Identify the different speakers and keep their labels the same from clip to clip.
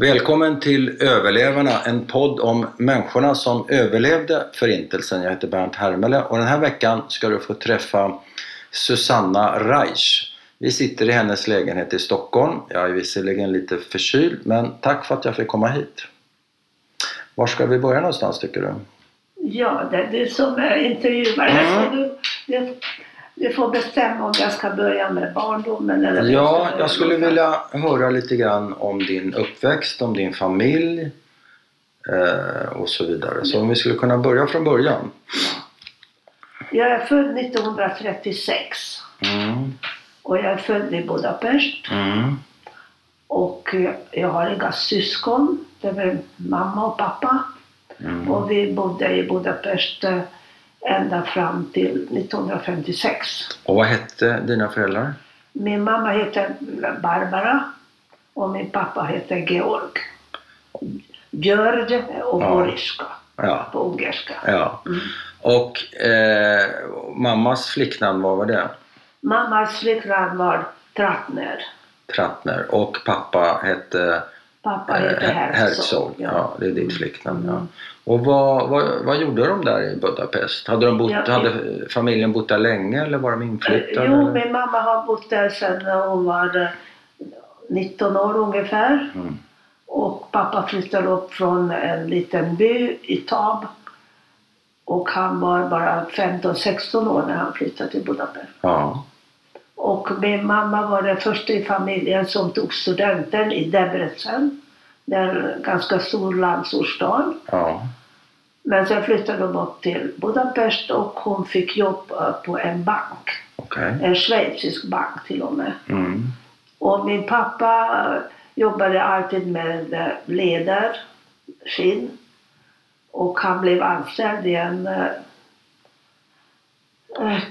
Speaker 1: Välkommen till Överlevarna, en podd om människorna som överlevde Förintelsen. Jag heter Bernt Hermele och den här veckan ska du få träffa Susanna Reich. Vi sitter i hennes lägenhet i Stockholm. Jag är visserligen lite förkyld, men tack för att jag fick komma hit. Var ska vi börja någonstans tycker du?
Speaker 2: Ja, det är du som är intervjuare.
Speaker 1: Mm.
Speaker 2: Du, får bestämma om jag ska börja med barndomen eller
Speaker 1: Ja, jag skulle vilja höra lite grann om din uppväxt, om din familj eh, och så vidare. Så om vi skulle kunna börja från början.
Speaker 2: Jag är född 1936
Speaker 1: Mm,
Speaker 2: och jag är född i Budapest.
Speaker 1: mm,
Speaker 2: Och jag har inga syskon. Det är mamma och pappa.
Speaker 1: mm.
Speaker 2: Och vi bodde i Budapest eh, ända fram till 1956.
Speaker 1: Och vad hette dina föräldrar?
Speaker 2: Min mamma heter Barbara och min pappa heter Georg. Georg och
Speaker 1: Ja.
Speaker 2: Boriska
Speaker 1: Ja,
Speaker 2: på ungerska.
Speaker 1: ja.
Speaker 2: Mm.
Speaker 1: Och eh, mammas flicknamn, vad var det?
Speaker 2: Mammas flicknamn var Trattner.
Speaker 1: Trattner. Och pappa hette
Speaker 2: Pappa
Speaker 1: eh,
Speaker 2: heter
Speaker 1: Her-
Speaker 2: Herzog.
Speaker 1: Herzog. Ja, det är ditt flicknamn. Ja. Och vad, vad, vad gjorde de där i Budapest? Hade, de bott,
Speaker 2: Ja,
Speaker 1: hade familjen bott där länge eller var de inflyttade?
Speaker 2: Jo,
Speaker 1: eller?
Speaker 2: min mamma har bott där sedan hon var eh, 19 år ungefär.
Speaker 1: Mm.
Speaker 2: Och pappa flyttade upp från en liten by i Tab. Och han var bara 15-16 år när han flyttade till Budapest.
Speaker 1: Ja.
Speaker 2: Och min mamma var den första i familjen som tog studenten i Debrecen. Det är en ganska stor landsortsstad.
Speaker 1: ja.
Speaker 2: Men sen flyttade de upp till Budapest och hon fick jobb eh, på en bank.
Speaker 1: Okej.
Speaker 2: En schweizisk bank till och med.
Speaker 1: Mm.
Speaker 2: Och min pappa eh, jobbade alltid med eh, läder, skinn. Och han blev anställd i en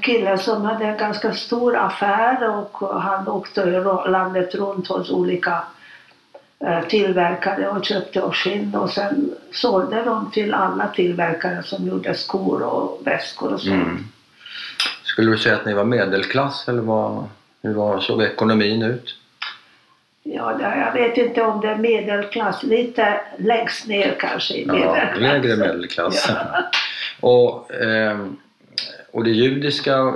Speaker 2: kille som hade en ganska stor affär och han åkte landet runt hos olika eh, tillverkare och köpte och skinn och sen sålde de till alla tillverkare som gjorde skor och väskor och sånt.
Speaker 1: Mm. Skulle du säga att ni var medelklass eller vad, hur var, såg ekonomin ut?
Speaker 2: Ja, jag vet inte om det är medelklass, lite längst ner kanske i
Speaker 1: Ja,
Speaker 2: medelklass.
Speaker 1: lägre medelklass.
Speaker 2: Ja.
Speaker 1: Och, ehm, och det judiska,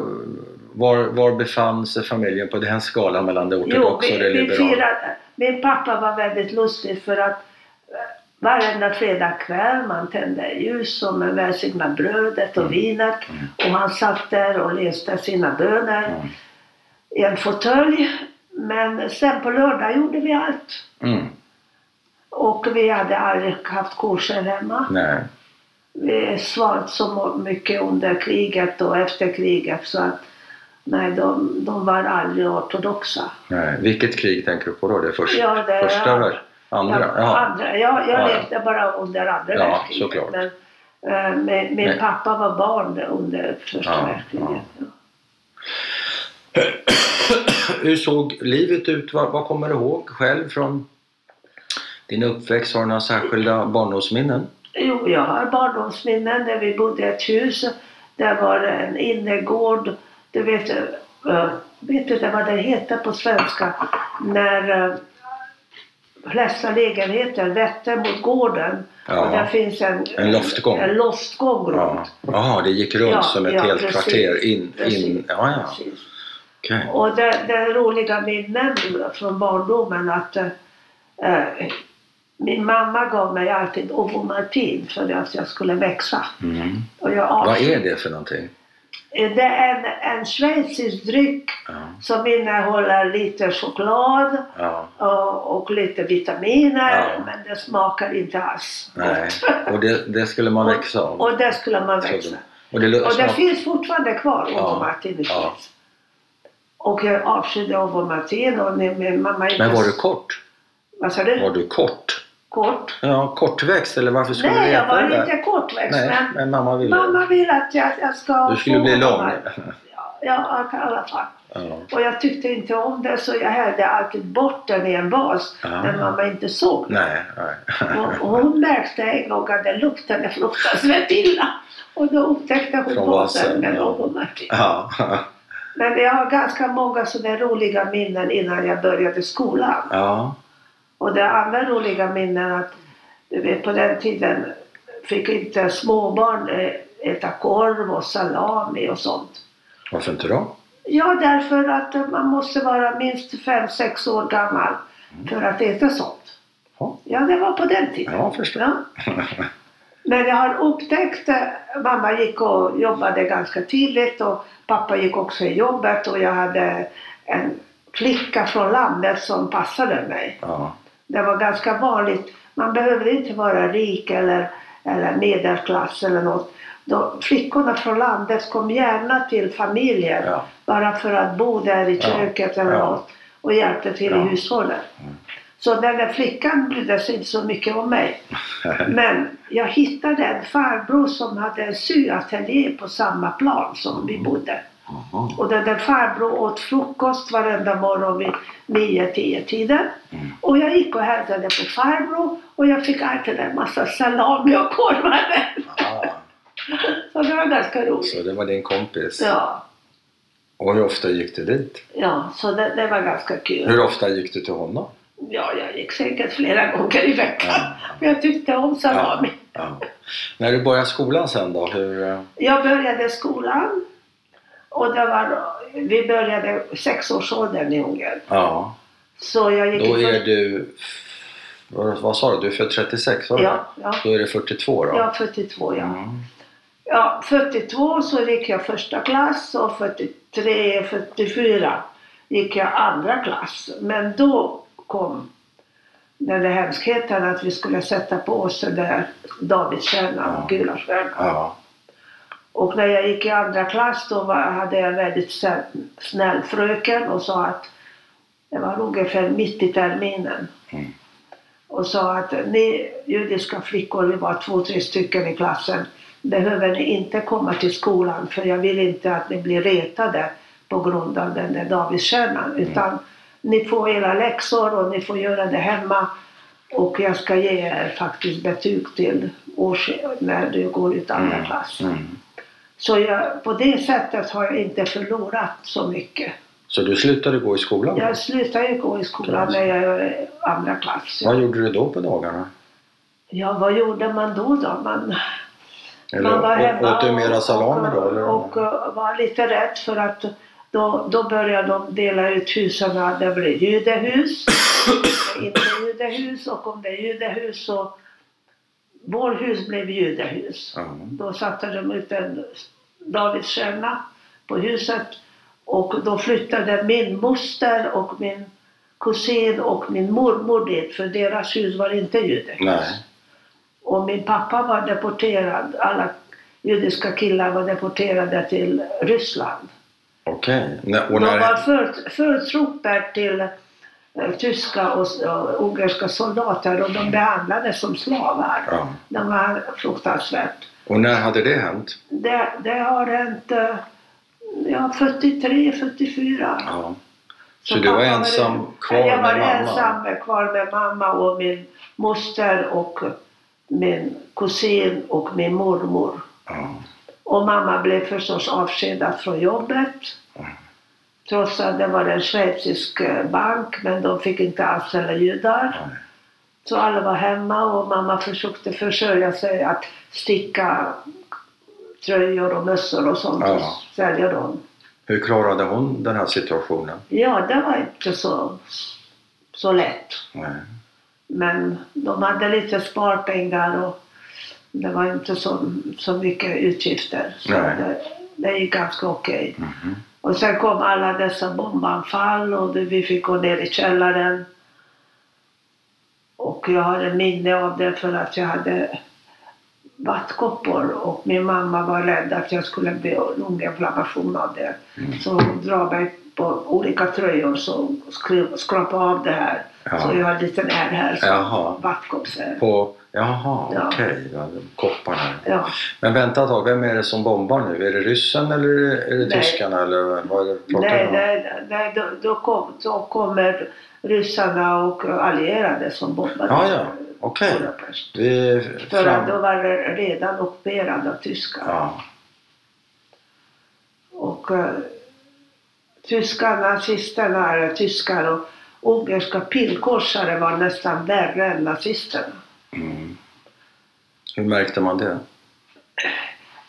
Speaker 1: var, var befann sig familjen på den skalan mellan det
Speaker 2: Jo,
Speaker 1: ortodoxa och det liberala?
Speaker 2: min pappa var väldigt lustig för att eh, varenda fredagkväll man tände ljus och man välsignade brödet och vinet och han satt där och läste sina böner
Speaker 1: Mm.
Speaker 2: i en fåtölj. Men sen på lördag gjorde vi allt.
Speaker 1: Mm.
Speaker 2: Och vi hade aldrig haft kurser hemma.
Speaker 1: Nej.
Speaker 2: Vi svalt så mycket under kriget och efter kriget så att nej, de, de var aldrig ortodoxa.
Speaker 1: Nej. Vilket krig tänker du på då? Det första?
Speaker 2: Ja, det-
Speaker 1: första
Speaker 2: ja.
Speaker 1: värld- Andra?
Speaker 2: Ja, andra. Jag, jag
Speaker 1: Ja,
Speaker 2: levde bara under andra
Speaker 1: Ja,
Speaker 2: världskriget.
Speaker 1: såklart.
Speaker 2: Men, eh, min, min pappa var barn under första
Speaker 1: Ja,
Speaker 2: världskriget. Ja.
Speaker 1: Hur såg livet ut? Vad, vad kommer du ihåg själv från din uppväxt? Har du några särskilda barndomsminnen?
Speaker 2: Jo, jag har barndomsminnen där vi bodde i ett hus. Där var det en innergård. Du vet, uh, vet du vad det heter på svenska? När uh, flesta lägenheter vetter mot gården.
Speaker 1: Ja.
Speaker 2: Och där finns en,
Speaker 1: En loftgång.
Speaker 2: En loftgång
Speaker 1: Ja.
Speaker 2: runt.
Speaker 1: Jaha, det gick runt
Speaker 2: Ja,
Speaker 1: som ett
Speaker 2: ja,
Speaker 1: helt
Speaker 2: precis.
Speaker 1: kvarter in. in.
Speaker 2: Precis.
Speaker 1: Ja, ja.
Speaker 2: Precis.
Speaker 1: Okej.
Speaker 2: Och det, det roliga minnen från barndomen att eh, eh, min mamma gav mig alltid Ovomaltin för att jag skulle växa.
Speaker 1: Mm.
Speaker 2: Och jag
Speaker 1: Vad är det för någonting?
Speaker 2: Det är en, en schweizisk dryck
Speaker 1: Ja.
Speaker 2: som innehåller lite choklad
Speaker 1: ja.
Speaker 2: och, och lite vitaminer
Speaker 1: Ja.
Speaker 2: men det smakar inte alls
Speaker 1: Nej. Och det, det skulle man växa av?
Speaker 2: Och det skulle man växa.
Speaker 1: Och det,
Speaker 2: Och det finns fortfarande kvar,
Speaker 1: Ja,
Speaker 2: Ovomaltin i. Schweiz. Och jag avskydde Ovomaltin och min, mamma.
Speaker 1: Men var du kort?
Speaker 2: Vad sa du?
Speaker 1: Var du kort?
Speaker 2: Kort?
Speaker 1: Ja, kortväxt eller varför skulle
Speaker 2: Nej,
Speaker 1: du
Speaker 2: jag
Speaker 1: äta
Speaker 2: var
Speaker 1: det där?
Speaker 2: inte kortväxt
Speaker 1: Nej,
Speaker 2: men
Speaker 1: men mamma ville...
Speaker 2: mamma vill att jag, jag ska
Speaker 1: Du skulle bli lång.
Speaker 2: Ja, ja, i alla fall.
Speaker 1: Ja.
Speaker 2: Och jag tyckte inte om det så jag hällde alltid bort den i en vas
Speaker 1: Ah.
Speaker 2: när mamma inte såg det.
Speaker 1: Nej, nej.
Speaker 2: Och, och hon märkte en gång att det luktade fruktansvärt illa. Och då upptäckte hon
Speaker 1: Från
Speaker 2: vasen
Speaker 1: vasen,
Speaker 2: med
Speaker 1: ja. Ja.
Speaker 2: Men jag har ganska många sådana roliga minnen innan jag började skolan.
Speaker 1: ja.
Speaker 2: Och det andra roliga minnen att du vet på den tiden fick inte småbarn eh, äta korv och salami och sånt.
Speaker 1: Varför inte då?
Speaker 2: Ja, därför att eh, man måste vara minst 5-6 år gammal för att äta sånt.
Speaker 1: Ja,
Speaker 2: Ja, det var på den tiden.
Speaker 1: ja förstår.
Speaker 2: Ja. Men jag har upptäckt, eh, mamma gick och jobbade ganska tidigt och pappa gick också i jobbet och jag hade en flicka från landet som passade mig.
Speaker 1: Ja.
Speaker 2: Det var ganska vanligt. Man behövde inte vara rik eller, eller medelklass eller något. Då, flickorna från landet kom gärna till familjer
Speaker 1: Ja.
Speaker 2: bara för att bo där i köket eller
Speaker 1: Ja.
Speaker 2: något och hjälpte till i hushållet.
Speaker 1: Mm.
Speaker 2: Så den där flickan brydde sig inte så mycket om mig. Men jag hittade en farbror som hade en syateljé på samma plan som vi bodde.
Speaker 1: Jaha.
Speaker 2: Och den där farbror åt frukost varenda morgon vid 9-10 tiden.
Speaker 1: Mm.
Speaker 2: Och jag gick och hälsade på farbror och jag fick alltid en massa salami och korvar.
Speaker 1: Ah,
Speaker 2: Så det var ganska roligt.
Speaker 1: så det var din kompis.
Speaker 2: Ja,
Speaker 1: Och hur ofta gick du dit?
Speaker 2: ja så det, det var ganska kul.
Speaker 1: Hur ofta gick du till honom?
Speaker 2: Ja, jag gick säkert flera gånger i veckan.
Speaker 1: Ja.
Speaker 2: Jag tyckte om salami.
Speaker 1: Ja. När du började skolan sen då? Hur,
Speaker 2: Jag började skolan och det var, vi började sexårsåldern i Ungern.
Speaker 1: ja,
Speaker 2: Så jag gick
Speaker 1: då är
Speaker 2: för-
Speaker 1: du... Vad, vad sa du? Du är född 36? Var det?
Speaker 2: Ja, ja.
Speaker 1: Då är det 42 då?
Speaker 2: Ja, 42 ja.
Speaker 1: Mm.
Speaker 2: Ja, 42 så gick jag första klass och 43, 44 gick jag andra klass. Men då kom den där hemskheten att vi skulle sätta på oss den där Davidsstjärnan och gula stjärnan.
Speaker 1: Ja.
Speaker 2: Och när jag gick i andra klass då var, hade jag en väldigt snäll, snäll fröken och sa att det var ungefär mitt i terminen.
Speaker 1: Mm.
Speaker 2: Och sa att ni judiska flickor, vi var två, tre stycken i klassen, behöver ni inte komma till skolan för jag vill inte att ni blir retade på grund av den där Davidsstjärnan. Utan ni får era läxor och ni får göra det hemma. Och jag ska ge er faktiskt betyg till års, när du går ut andra
Speaker 1: Mm.
Speaker 2: klass.
Speaker 1: Mm.
Speaker 2: Så jag, på det sättet har jag inte förlorat så mycket.
Speaker 1: Så du slutade gå i skolan?
Speaker 2: Jag slutade gå i skolan när jag var andra klass.
Speaker 1: Vad gjorde du då på dagarna?
Speaker 2: Ja, vad gjorde man då? då? Man,
Speaker 1: Eller
Speaker 2: man var hemma
Speaker 1: åt du mera salami då?
Speaker 2: och,
Speaker 1: Eller?
Speaker 2: och, och var lite rädd för att då, då började de dela ut husen. Det blev judehus, inte judehus och om det är judehus så vår hus blev judehus.
Speaker 1: Ja.
Speaker 2: Då satte de ut en Davidsstjärna på huset och då flyttade min moster och min kusin och min mormor dit för deras hus var inte.
Speaker 1: Nej.
Speaker 2: Och min pappa var deporterad. Alla judiska killar var deporterade till Ryssland.
Speaker 1: Okej. Nä-
Speaker 2: De var för, förtrupper till tyska och, och ungerska soldater och de behandlades som slavar.
Speaker 1: Ja.
Speaker 2: De var fruktansvärt.
Speaker 1: Och när hade det hänt?
Speaker 2: Det, det har hänt eh, ja, 43, 44.
Speaker 1: Ja. Så,
Speaker 2: Så
Speaker 1: du var ensam kvar
Speaker 2: jag var
Speaker 1: med mamma?
Speaker 2: ensam kvar med mamma och min moster och min kusin och min mormor.
Speaker 1: Ja.
Speaker 2: Och mamma blev förstås avskedad från jobbet. Trots att det var en schweizisk eh, bank, men de fick inte anställa judar. Så alla var hemma och mamma försökte försörja sig att sticka tröjor och mössor och sånt
Speaker 1: Ja.
Speaker 2: och sälja dem.
Speaker 1: Hur klarade hon den här situationen?
Speaker 2: Ja, det var inte så, så lätt.
Speaker 1: Nej.
Speaker 2: Men de hade lite sparpengar och det var inte så, så mycket utgifter. Så det, det gick ganska okej.
Speaker 1: Mhm.
Speaker 2: Och sen kom alla dessa bombanfall och vi fick gå ner i källaren. Och jag har en minne av det för att jag hade vattkoppor och min mamma var rädd att jag skulle bli lunginflammation av det.
Speaker 1: Mm.
Speaker 2: Så hon drar mig på olika tröjor så skri- skrapa av det här.
Speaker 1: Ja.
Speaker 2: Så jag har en liten ärr här som.
Speaker 1: På... Jaha,
Speaker 2: Ja.
Speaker 1: okej. Ja, kopparna.
Speaker 2: Ja.
Speaker 1: Men vänta ett tag, vem är det som bombar nu? Är det ryssen eller är det
Speaker 2: Nej.
Speaker 1: tyskarna? Eller vad är det
Speaker 2: Nej, nej, nej då, då, kom, då kommer ryssarna och allierade som bombade
Speaker 1: Ja, ja. Okej. Vi
Speaker 2: För att då var det redan ockuperad av tyskar.
Speaker 1: Ja.
Speaker 2: Och uh, tyska nazisterna, eller tyskar och, ungerska pilkorsare var nästan värre än nazisterna.
Speaker 1: Mm. Hur märkte man det?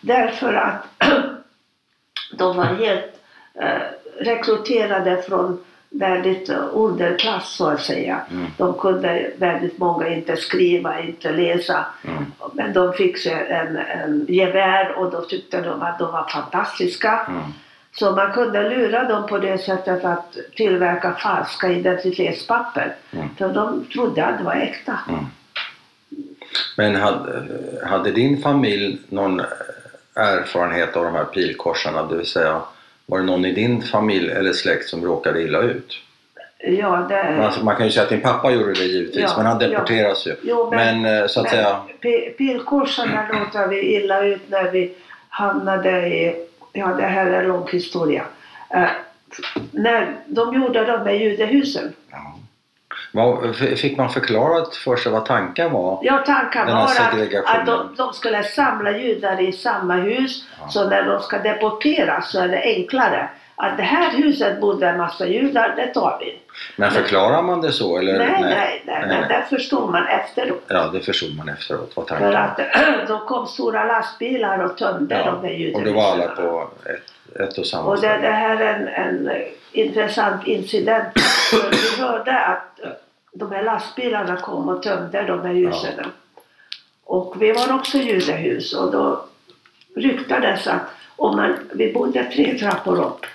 Speaker 2: Därför att de var helt eh, rekryterade från väldigt eh, underklass så att säga.
Speaker 1: Mm.
Speaker 2: De kunde väldigt många inte skriva, inte läsa.
Speaker 1: Mm.
Speaker 2: Men de fick sig en, en gevär och då tyckte de att de var fantastiska.
Speaker 1: Mm.
Speaker 2: Så man kunde lura dem på det sättet att tillverka falska identitetspapper.
Speaker 1: Mm.
Speaker 2: För de trodde att det var äkta.
Speaker 1: Mm. Men hade, hade din familj någon erfarenhet av de här pilkorsarna? Det vill säga, var det någon i din familj eller släkt som råkade illa ut?
Speaker 2: Ja, det,
Speaker 1: Alltså, man kan ju säga att din pappa gjorde det givetvis,
Speaker 2: Ja,
Speaker 1: men han
Speaker 2: ja.
Speaker 1: deporteras ju.
Speaker 2: Jo, men-
Speaker 1: men, eh, så att
Speaker 2: Men
Speaker 1: säga,
Speaker 2: pi- Pilkorsarna råkade vi illa ut när vi hamnade i, ja det här är en lång historia. Eh, när de gjorde de med judehusen.
Speaker 1: ja. Fick man förklarat för sig vad tanken var?
Speaker 2: Ja, tanken
Speaker 1: här
Speaker 2: var att, att de, de skulle samla judar i samma hus.
Speaker 1: Ja.
Speaker 2: Så när de ska deporteras så är det enklare. Att det här huset bodde en massa judar, det tar vi.
Speaker 1: Men förklarar man det så? Eller?
Speaker 2: Nej, nej, nej, men det förstod man efteråt.
Speaker 1: Ja, det förstod man efteråt, vad
Speaker 2: För
Speaker 1: tanken
Speaker 2: att då kom stora lastbilar och tömde de där
Speaker 1: Ja,
Speaker 2: judehusen.
Speaker 1: och då var alla på ett, ett och samma
Speaker 2: Och det,
Speaker 1: ställe.
Speaker 2: det här är en, en intressant incident. Vi hörde att de här lastbilarna kom och tömde de här husen. Och vi var också judehus och då ryktades att om man, vi bodde tre trappor upp,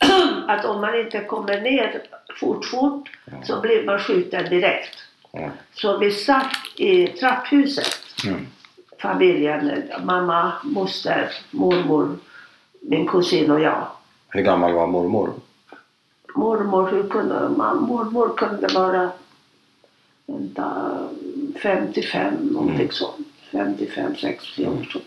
Speaker 2: att om man inte kommer ner fort fort så blir man skjuten direkt.
Speaker 1: Ja.
Speaker 2: Så vi satt i trapphuset
Speaker 1: Mm.
Speaker 2: familjen, mamma, moster, mormor, min kusin och jag.
Speaker 1: Hur gammal var mormor?
Speaker 2: Mormor, hur kunde man, mormor kunde vara vänta, 55 någonting
Speaker 1: Mm.
Speaker 2: sånt. 55, 60 år så.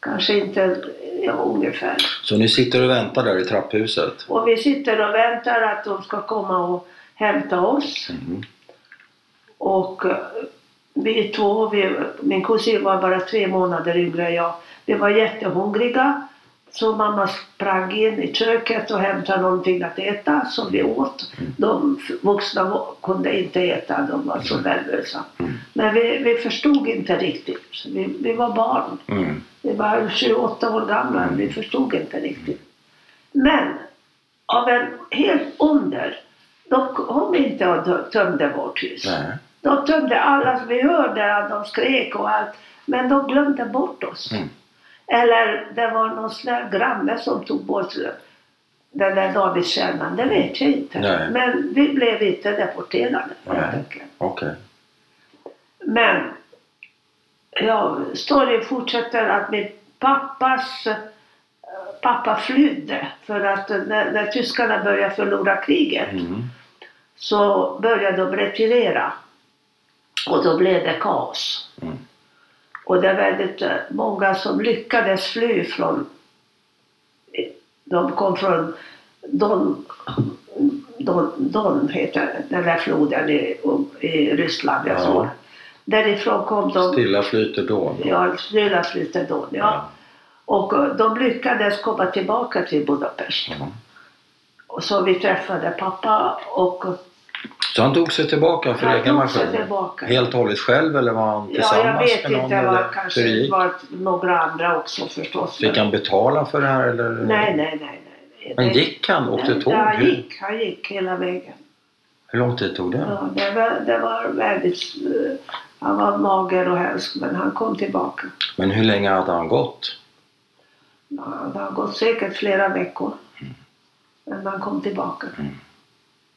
Speaker 2: Kanske inte, ja ungefär.
Speaker 1: Så ni sitter och väntar där i trapphuset?
Speaker 2: Och vi sitter och väntar att de ska komma och hämta oss.
Speaker 1: Mhm.
Speaker 2: Och eh, vi två, vi, min kusin var bara tre månader yngre än jag. Vi var jättehungriga. Så mamma sprang in i köket och hämtade någonting att äta som vi åt. De vuxna kunde inte äta, de var så nervösa.
Speaker 1: Mm.
Speaker 2: Men vi, vi förstod inte riktigt. Vi, vi var barn.
Speaker 1: Mm.
Speaker 2: Vi var 28 år gamla, vi förstod inte riktigt. Men av en helt under, de kom inte och tö- tömde vårt hus.
Speaker 1: Nej.
Speaker 2: De tömde alla, vi hörde att de skrek och allt, men de glömde bort oss.
Speaker 1: Mm.
Speaker 2: Eller det var någon snäll granne som tog bort den där Davidstjärnan, det vet jag inte.
Speaker 1: Nej.
Speaker 2: Men vi blev inte deporterade helt enkelt.
Speaker 1: Okej.
Speaker 2: Men ja, storyn fortsätter att min pappas pappa flydde för att när, när tyskarna började förlora kriget
Speaker 1: Mm.
Speaker 2: så började de retirera. Och då blev det kaos.
Speaker 1: Mm.
Speaker 2: Och det är väldigt eh, många som lyckades fly från... De kom från Don, Don, Don heter den där floden i, i Ryssland, jag
Speaker 1: Ja.
Speaker 2: Därifrån kom de...
Speaker 1: Stilla flyter då.
Speaker 2: Ja, Stilla flyter Don, ja. Och eh, de lyckades komma tillbaka till Budapest.
Speaker 1: Ja.
Speaker 2: Och så vi träffade pappa och
Speaker 1: Så han tog sig tillbaka för egen maskin? Helt och hållet själv eller var han
Speaker 2: Ja,
Speaker 1: tillsammans
Speaker 2: jag vet
Speaker 1: med någon?
Speaker 2: inte. Det var kanske
Speaker 1: det
Speaker 2: var några andra också förstås.
Speaker 1: Fick han betala för det här eller?
Speaker 2: Nej, nej, nej. nej.
Speaker 1: Men gick han? Åkte tåg?
Speaker 2: Ja, han gick. Han gick hela vägen.
Speaker 1: hur lång tid tog det?
Speaker 2: Ja, det, var, det var väldigt... Han var mager och hemsk, men han kom tillbaka.
Speaker 1: Men hur länge hade han gått?
Speaker 2: Ja, det har gått säkert flera veckor.
Speaker 1: Mm.
Speaker 2: Men han kom tillbaka.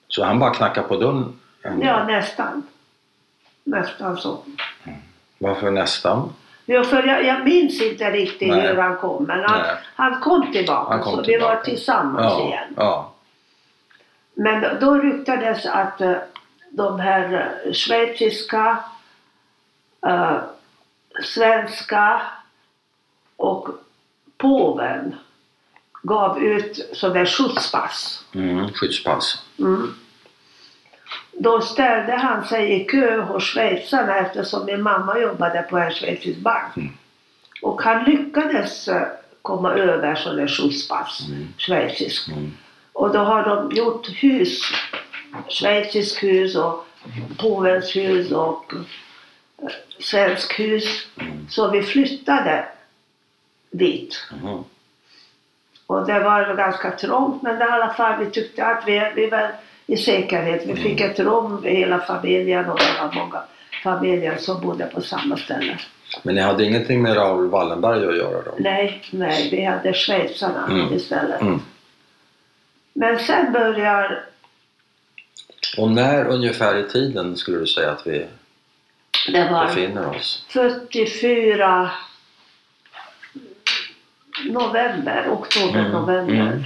Speaker 1: Så han bara knackade på dörren? en-
Speaker 2: Ja, nästan. Nästan så.
Speaker 1: Varför nästan?
Speaker 2: Ja, för jag, jag minns inte riktigt
Speaker 1: Nej.
Speaker 2: hur han kom, men han, han kom tillbaka.
Speaker 1: Han kom
Speaker 2: så
Speaker 1: tillbaka.
Speaker 2: vi var tillsammans
Speaker 1: Ja,
Speaker 2: igen.
Speaker 1: ja.
Speaker 2: Men då- då ryktades att eh, de här eh, schweiziska, eh, svenska och påven gav ut sådär skjutspass.
Speaker 1: Mm, skyddspass.
Speaker 2: Mm. Då ställde han sig i kö hos schweizarna eftersom min mamma jobbade på en schweizisk bank.
Speaker 1: Mm.
Speaker 2: Och han lyckades eh, komma över sådär skjutspass,
Speaker 1: Mm.
Speaker 2: schweizisk.
Speaker 1: Mm.
Speaker 2: Och då har de gjort hus schweizisk hus och påvens hus och svensk hus. Så vi flyttade dit.
Speaker 1: Mhm.
Speaker 2: Och det var ganska trångt men i alla fall vi tyckte att vi, vi var i säkerhet. Vi fick ett rum hela familjen och det var många familjer som bodde på samma ställe.
Speaker 1: Men ni hade ingenting med Raoul Wallenberg att göra då?
Speaker 2: Nej, nej, vi hade schweizarna
Speaker 1: Mm.
Speaker 2: istället.
Speaker 1: Mm.
Speaker 2: Men sen börjar,
Speaker 1: Och när ungefär i tiden skulle du säga att vi
Speaker 2: det var
Speaker 1: oss?
Speaker 2: 44 november, oktober,
Speaker 1: Mm,
Speaker 2: november.
Speaker 1: mm.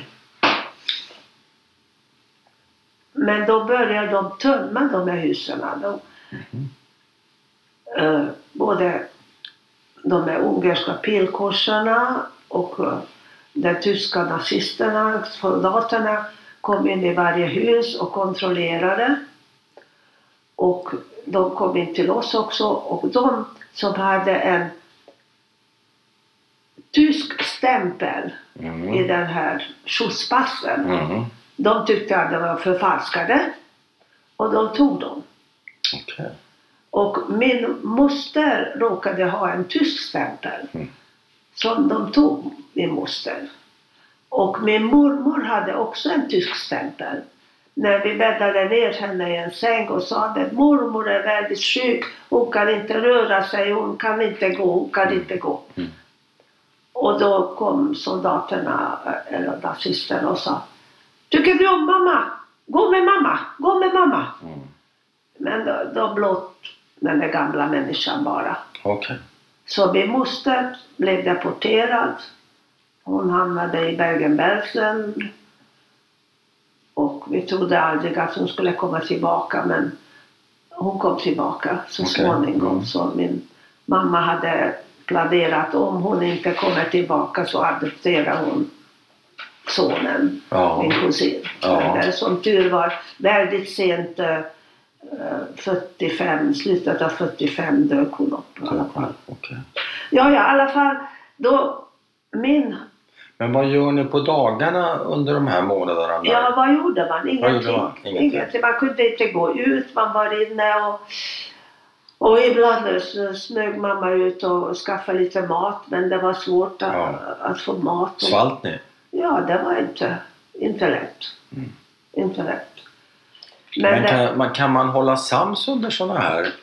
Speaker 2: Men då börjar de tömma de här husen. De,
Speaker 1: Mhm.
Speaker 2: eh, både de här ungerska pilkorsarna och eh, de tyska nazisterna, soldaterna kom in i varje hus och kontrollerade. Och de kom in till oss också och de som hade en tysk stämpel i
Speaker 1: Mm.
Speaker 2: den här skjutspassen,
Speaker 1: Mhm.
Speaker 2: de tyckte att de var förfalskade och de tog dem.
Speaker 1: Okej.
Speaker 2: Och min moster råkade ha en tysk stämpel
Speaker 1: Mm.
Speaker 2: som de tog, min moster. Och min mormor hade också en tysk stämpel. När vi bäddade ner henne i en säng och sa att mormor är väldigt sjuk, hon kan inte röra sig, hon kan inte gå, hon kan inte gå.
Speaker 1: Mm.
Speaker 2: Och då kom soldaterna, eh, eller nazisterna och sa Tycker du om mamma? Gå med mamma, gå med mamma.
Speaker 1: Mm.
Speaker 2: Men då, då blott den där gamla människan bara.
Speaker 1: Okej.
Speaker 2: Så min moster blev deporterad. Hon hamnade i Bergen-Belsen. Vi trodde aldrig att hon skulle komma tillbaka men hon kom tillbaka så
Speaker 1: Okej.
Speaker 2: småningom.
Speaker 1: Mm.
Speaker 2: Så min mamma hade planerat om hon inte kommer tillbaka så adopterar hon sonen,
Speaker 1: Ja.
Speaker 2: min kusin.
Speaker 1: Ja.
Speaker 2: Som tur var väldigt sent, eh, eh, 45, slutet av 45 dök hon upp i alla fall.
Speaker 1: Okej.
Speaker 2: Ja, ja, i alla fall. Då, min...
Speaker 1: Men vad gör ni på dagarna under de här månaderna?
Speaker 2: Ja, vad gjorde man? Ingenting.
Speaker 1: man? Ingenting.
Speaker 2: Ingenting. Man kunde inte gå ut, man var inne och... Och ibland så smög mamma ut och skaffade lite mat, men det var svårt att,
Speaker 1: Ja.
Speaker 2: att få mat. Och,
Speaker 1: Svalt ni?
Speaker 2: Ja, det var inte, inte lätt.
Speaker 1: Mm.
Speaker 2: Inte lätt. Men,
Speaker 1: Men
Speaker 2: det,
Speaker 1: kan, man, kan man hålla sams under sådana här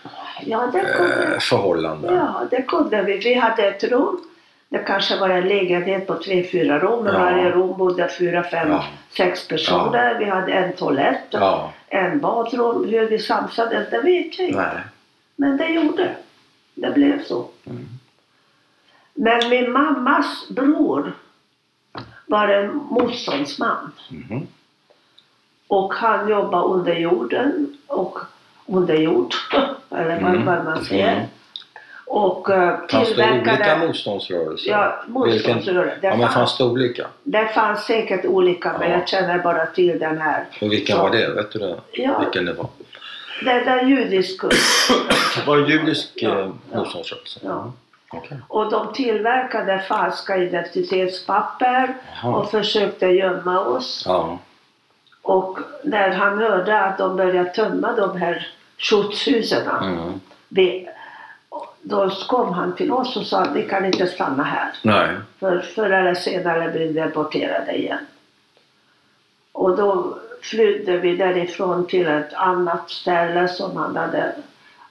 Speaker 2: ja, det kunde,
Speaker 1: eh, förhållanden?
Speaker 2: ja, det kunde vi. Vi hade ett rum. Det kanske var en lägenhet på tre, fyra rum. I
Speaker 1: Ja.
Speaker 2: varje rum bodde fyra, fem,
Speaker 1: Ja.
Speaker 2: sex personer. Vi hade en toalett,
Speaker 1: Ja.
Speaker 2: en badrum. Hur vi samsades, det vet jag inte.
Speaker 1: Nej.
Speaker 2: Men det gjorde. Det blev så.
Speaker 1: Mm.
Speaker 2: Men min mammas bror var en motståndsman.
Speaker 1: Mhm.
Speaker 2: Och han jobbade under jorden och under jord, eller vad
Speaker 1: Mm.
Speaker 2: man säger.
Speaker 1: Mm.
Speaker 2: Och uh,
Speaker 1: Fanns det olika motståndsrörelser?
Speaker 2: Ja, motståndsrörelser.
Speaker 1: Ja, men
Speaker 2: fanns,
Speaker 1: det olika?
Speaker 2: det fanns säkert olika, men
Speaker 1: Ja.
Speaker 2: jag känner bara till den här.
Speaker 1: Och vilken
Speaker 2: Så-
Speaker 1: var det? Vet du det?
Speaker 2: Ja,
Speaker 1: Vilken det var?
Speaker 2: det där judisk
Speaker 1: Det var en judisk
Speaker 2: Ja,
Speaker 1: eh, motståndsrörelse?
Speaker 2: Ja.
Speaker 1: Okej.
Speaker 2: Och de tillverkade falska identitetspapper
Speaker 1: Jaha.
Speaker 2: och försökte gömma oss.
Speaker 1: Ja.
Speaker 2: Och när han hörde att de började tömma de här skjutshusen
Speaker 1: Mm.
Speaker 2: Då kom han till oss och sa att vi kan inte stanna här.
Speaker 1: Nej.
Speaker 2: För förr eller senare blir vi deporterade igen. Och då flydde vi därifrån till ett annat ställe som han hade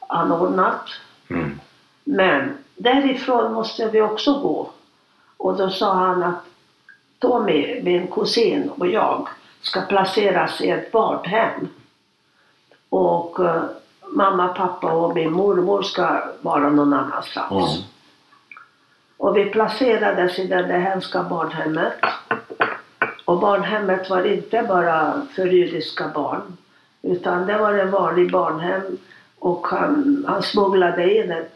Speaker 2: anordnat.
Speaker 1: Mm.
Speaker 2: Men därifrån måste vi också gå. Och då sa han att Tommy, min kusin och jag ska placeras i ett badhem. Och eh, mamma, pappa och min mormor ska vara någon annanstans.
Speaker 1: Mm.
Speaker 2: Och vi placerades i det där hemska barnhemmet. Och barnhemmet var inte bara för judiska barn. Utan det var en vanlig barnhem och han, han smugglade in ett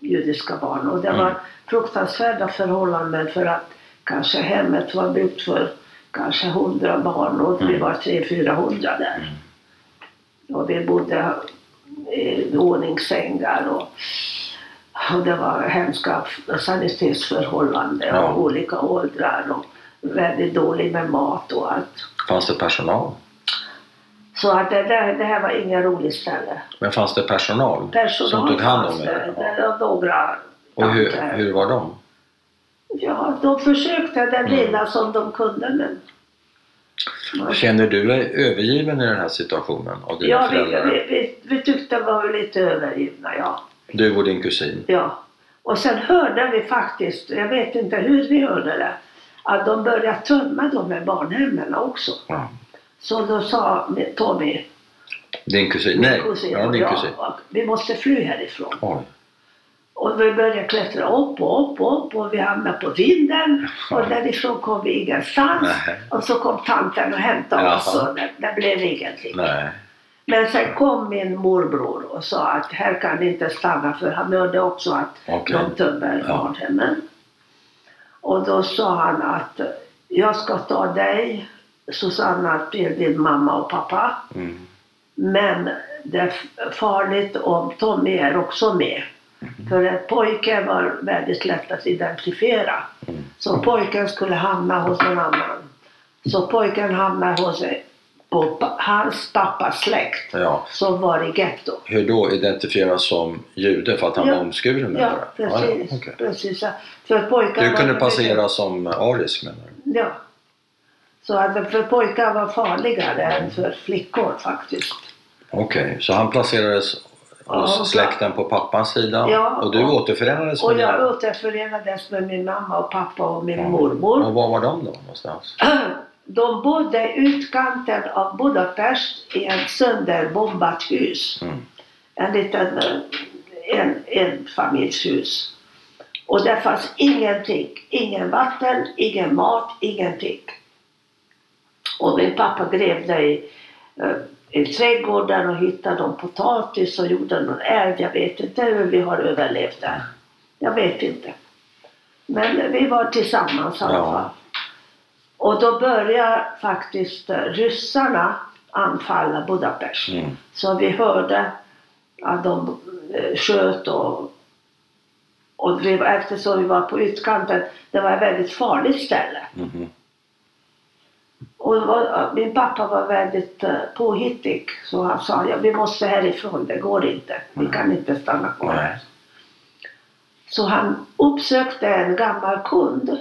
Speaker 2: judiska barn. Och det
Speaker 1: Mm.
Speaker 2: var fruktansvärda förhållanden för att kanske hemmet var byggt för kanske hundra barn och vi
Speaker 1: Mm.
Speaker 2: var tre, fyra hundra där. Och vi bodde i ordningssängar och, och det var hemska sanitetsförhållanden
Speaker 1: Ja.
Speaker 2: och olika åldrar och väldigt dåligt med mat och allt.
Speaker 1: Fanns det personal?
Speaker 2: Så att det, där, det här var ingen rolig ställe.
Speaker 1: Men fanns det personal,
Speaker 2: Personal
Speaker 1: som tog hand om er?
Speaker 2: det. Det var några
Speaker 1: Och hur, hur var de?
Speaker 2: Ja, de försökte det
Speaker 1: Mm.
Speaker 2: lilla som de kunde men...
Speaker 1: Känner du dig övergiven i den här situationen av dina
Speaker 2: Ja, vi,
Speaker 1: föräldrar?
Speaker 2: vi, vi, vi tyckte vi var lite övergivna, ja.
Speaker 1: Du och din kusin?
Speaker 2: ja. Och sen hörde vi faktiskt, jag vet inte hur vi hörde det, att de började tömma de här barnhemmen också.
Speaker 1: Ja.
Speaker 2: Så då sa Tommy,
Speaker 1: Din kusin?
Speaker 2: min
Speaker 1: Nej,
Speaker 2: kusin,
Speaker 1: ja, din
Speaker 2: jag,
Speaker 1: kusin.
Speaker 2: och vi måste fly härifrån.
Speaker 1: Oj.
Speaker 2: Och vi började klättra upp och upp och upp och vi hamnade på vinden och därifrån kom vi ingenstans.
Speaker 1: Nej.
Speaker 2: Och så kom tanten och hämtade
Speaker 1: Jaha.
Speaker 2: oss och det, det blev ingenting.
Speaker 1: Nej.
Speaker 2: Men sen kom min morbror och sa att här kan ni inte stanna för han hörde också att
Speaker 1: Okej.
Speaker 2: de tömmer
Speaker 1: Ja.
Speaker 2: barnhemmen. Och då sa han att jag ska ta dig Susanna till din mamma och pappa.
Speaker 1: Mm.
Speaker 2: Men det är farligt om Tommy är också med.
Speaker 1: Mm.
Speaker 2: För att pojken var väldigt lätt att identifiera.
Speaker 1: Mm.
Speaker 2: Så pojken skulle hamna hos någon annan. Så pojken hamnade hos pa- hans pappas släkt
Speaker 1: Ja.
Speaker 2: som var i getto.
Speaker 1: Hur då identifieras som jude för att han
Speaker 2: Ja.
Speaker 1: var omskuren?
Speaker 2: Ja,
Speaker 1: menar du?
Speaker 2: precis.
Speaker 1: Ja, okej.
Speaker 2: precis. ja. För pojkar
Speaker 1: Du kunde
Speaker 2: mycket-
Speaker 1: passera som arisk menar du?
Speaker 2: Ja. Så att för pojkar var farligare än för flickor faktiskt.
Speaker 1: Okej, så han placerades hos
Speaker 2: Ja,
Speaker 1: släkten på pappans sida
Speaker 2: Ja,
Speaker 1: och du
Speaker 2: och-
Speaker 1: återförenades
Speaker 2: Och
Speaker 1: med
Speaker 2: jag
Speaker 1: dina...
Speaker 2: återförenades med min mamma och pappa och min
Speaker 1: Ja.
Speaker 2: mormor.
Speaker 1: Och var var de då någonstans?
Speaker 2: De bodde i utkanten av Budapest i ett sönderbombat hus.
Speaker 1: Mm.
Speaker 2: En liten eh, en, en familjshus. Och det fanns ingenting. Ingen vatten, ingen mat, ingenting. Och min pappa grävde i, eh, i trädgården och hittade någon potatis och gjorde någon eld. Jag vet inte hur vi har överlevt där. Jag vet inte. Men vi var tillsammans i alla
Speaker 1: Ja.
Speaker 2: fall. Och då började faktiskt eh, ryssarna anfalla Budapest.
Speaker 1: Mm.
Speaker 2: Så vi hörde att de eh, sköt och, och vi, eftersom vi var på utkanten, det var ett väldigt farligt ställe.
Speaker 1: Mhm.
Speaker 2: Och var, min pappa var väldigt uh, påhittig så han sa ja, vi måste härifrån, det går inte. Vi kan inte stanna kvar här. Så han uppsökte en gammal kund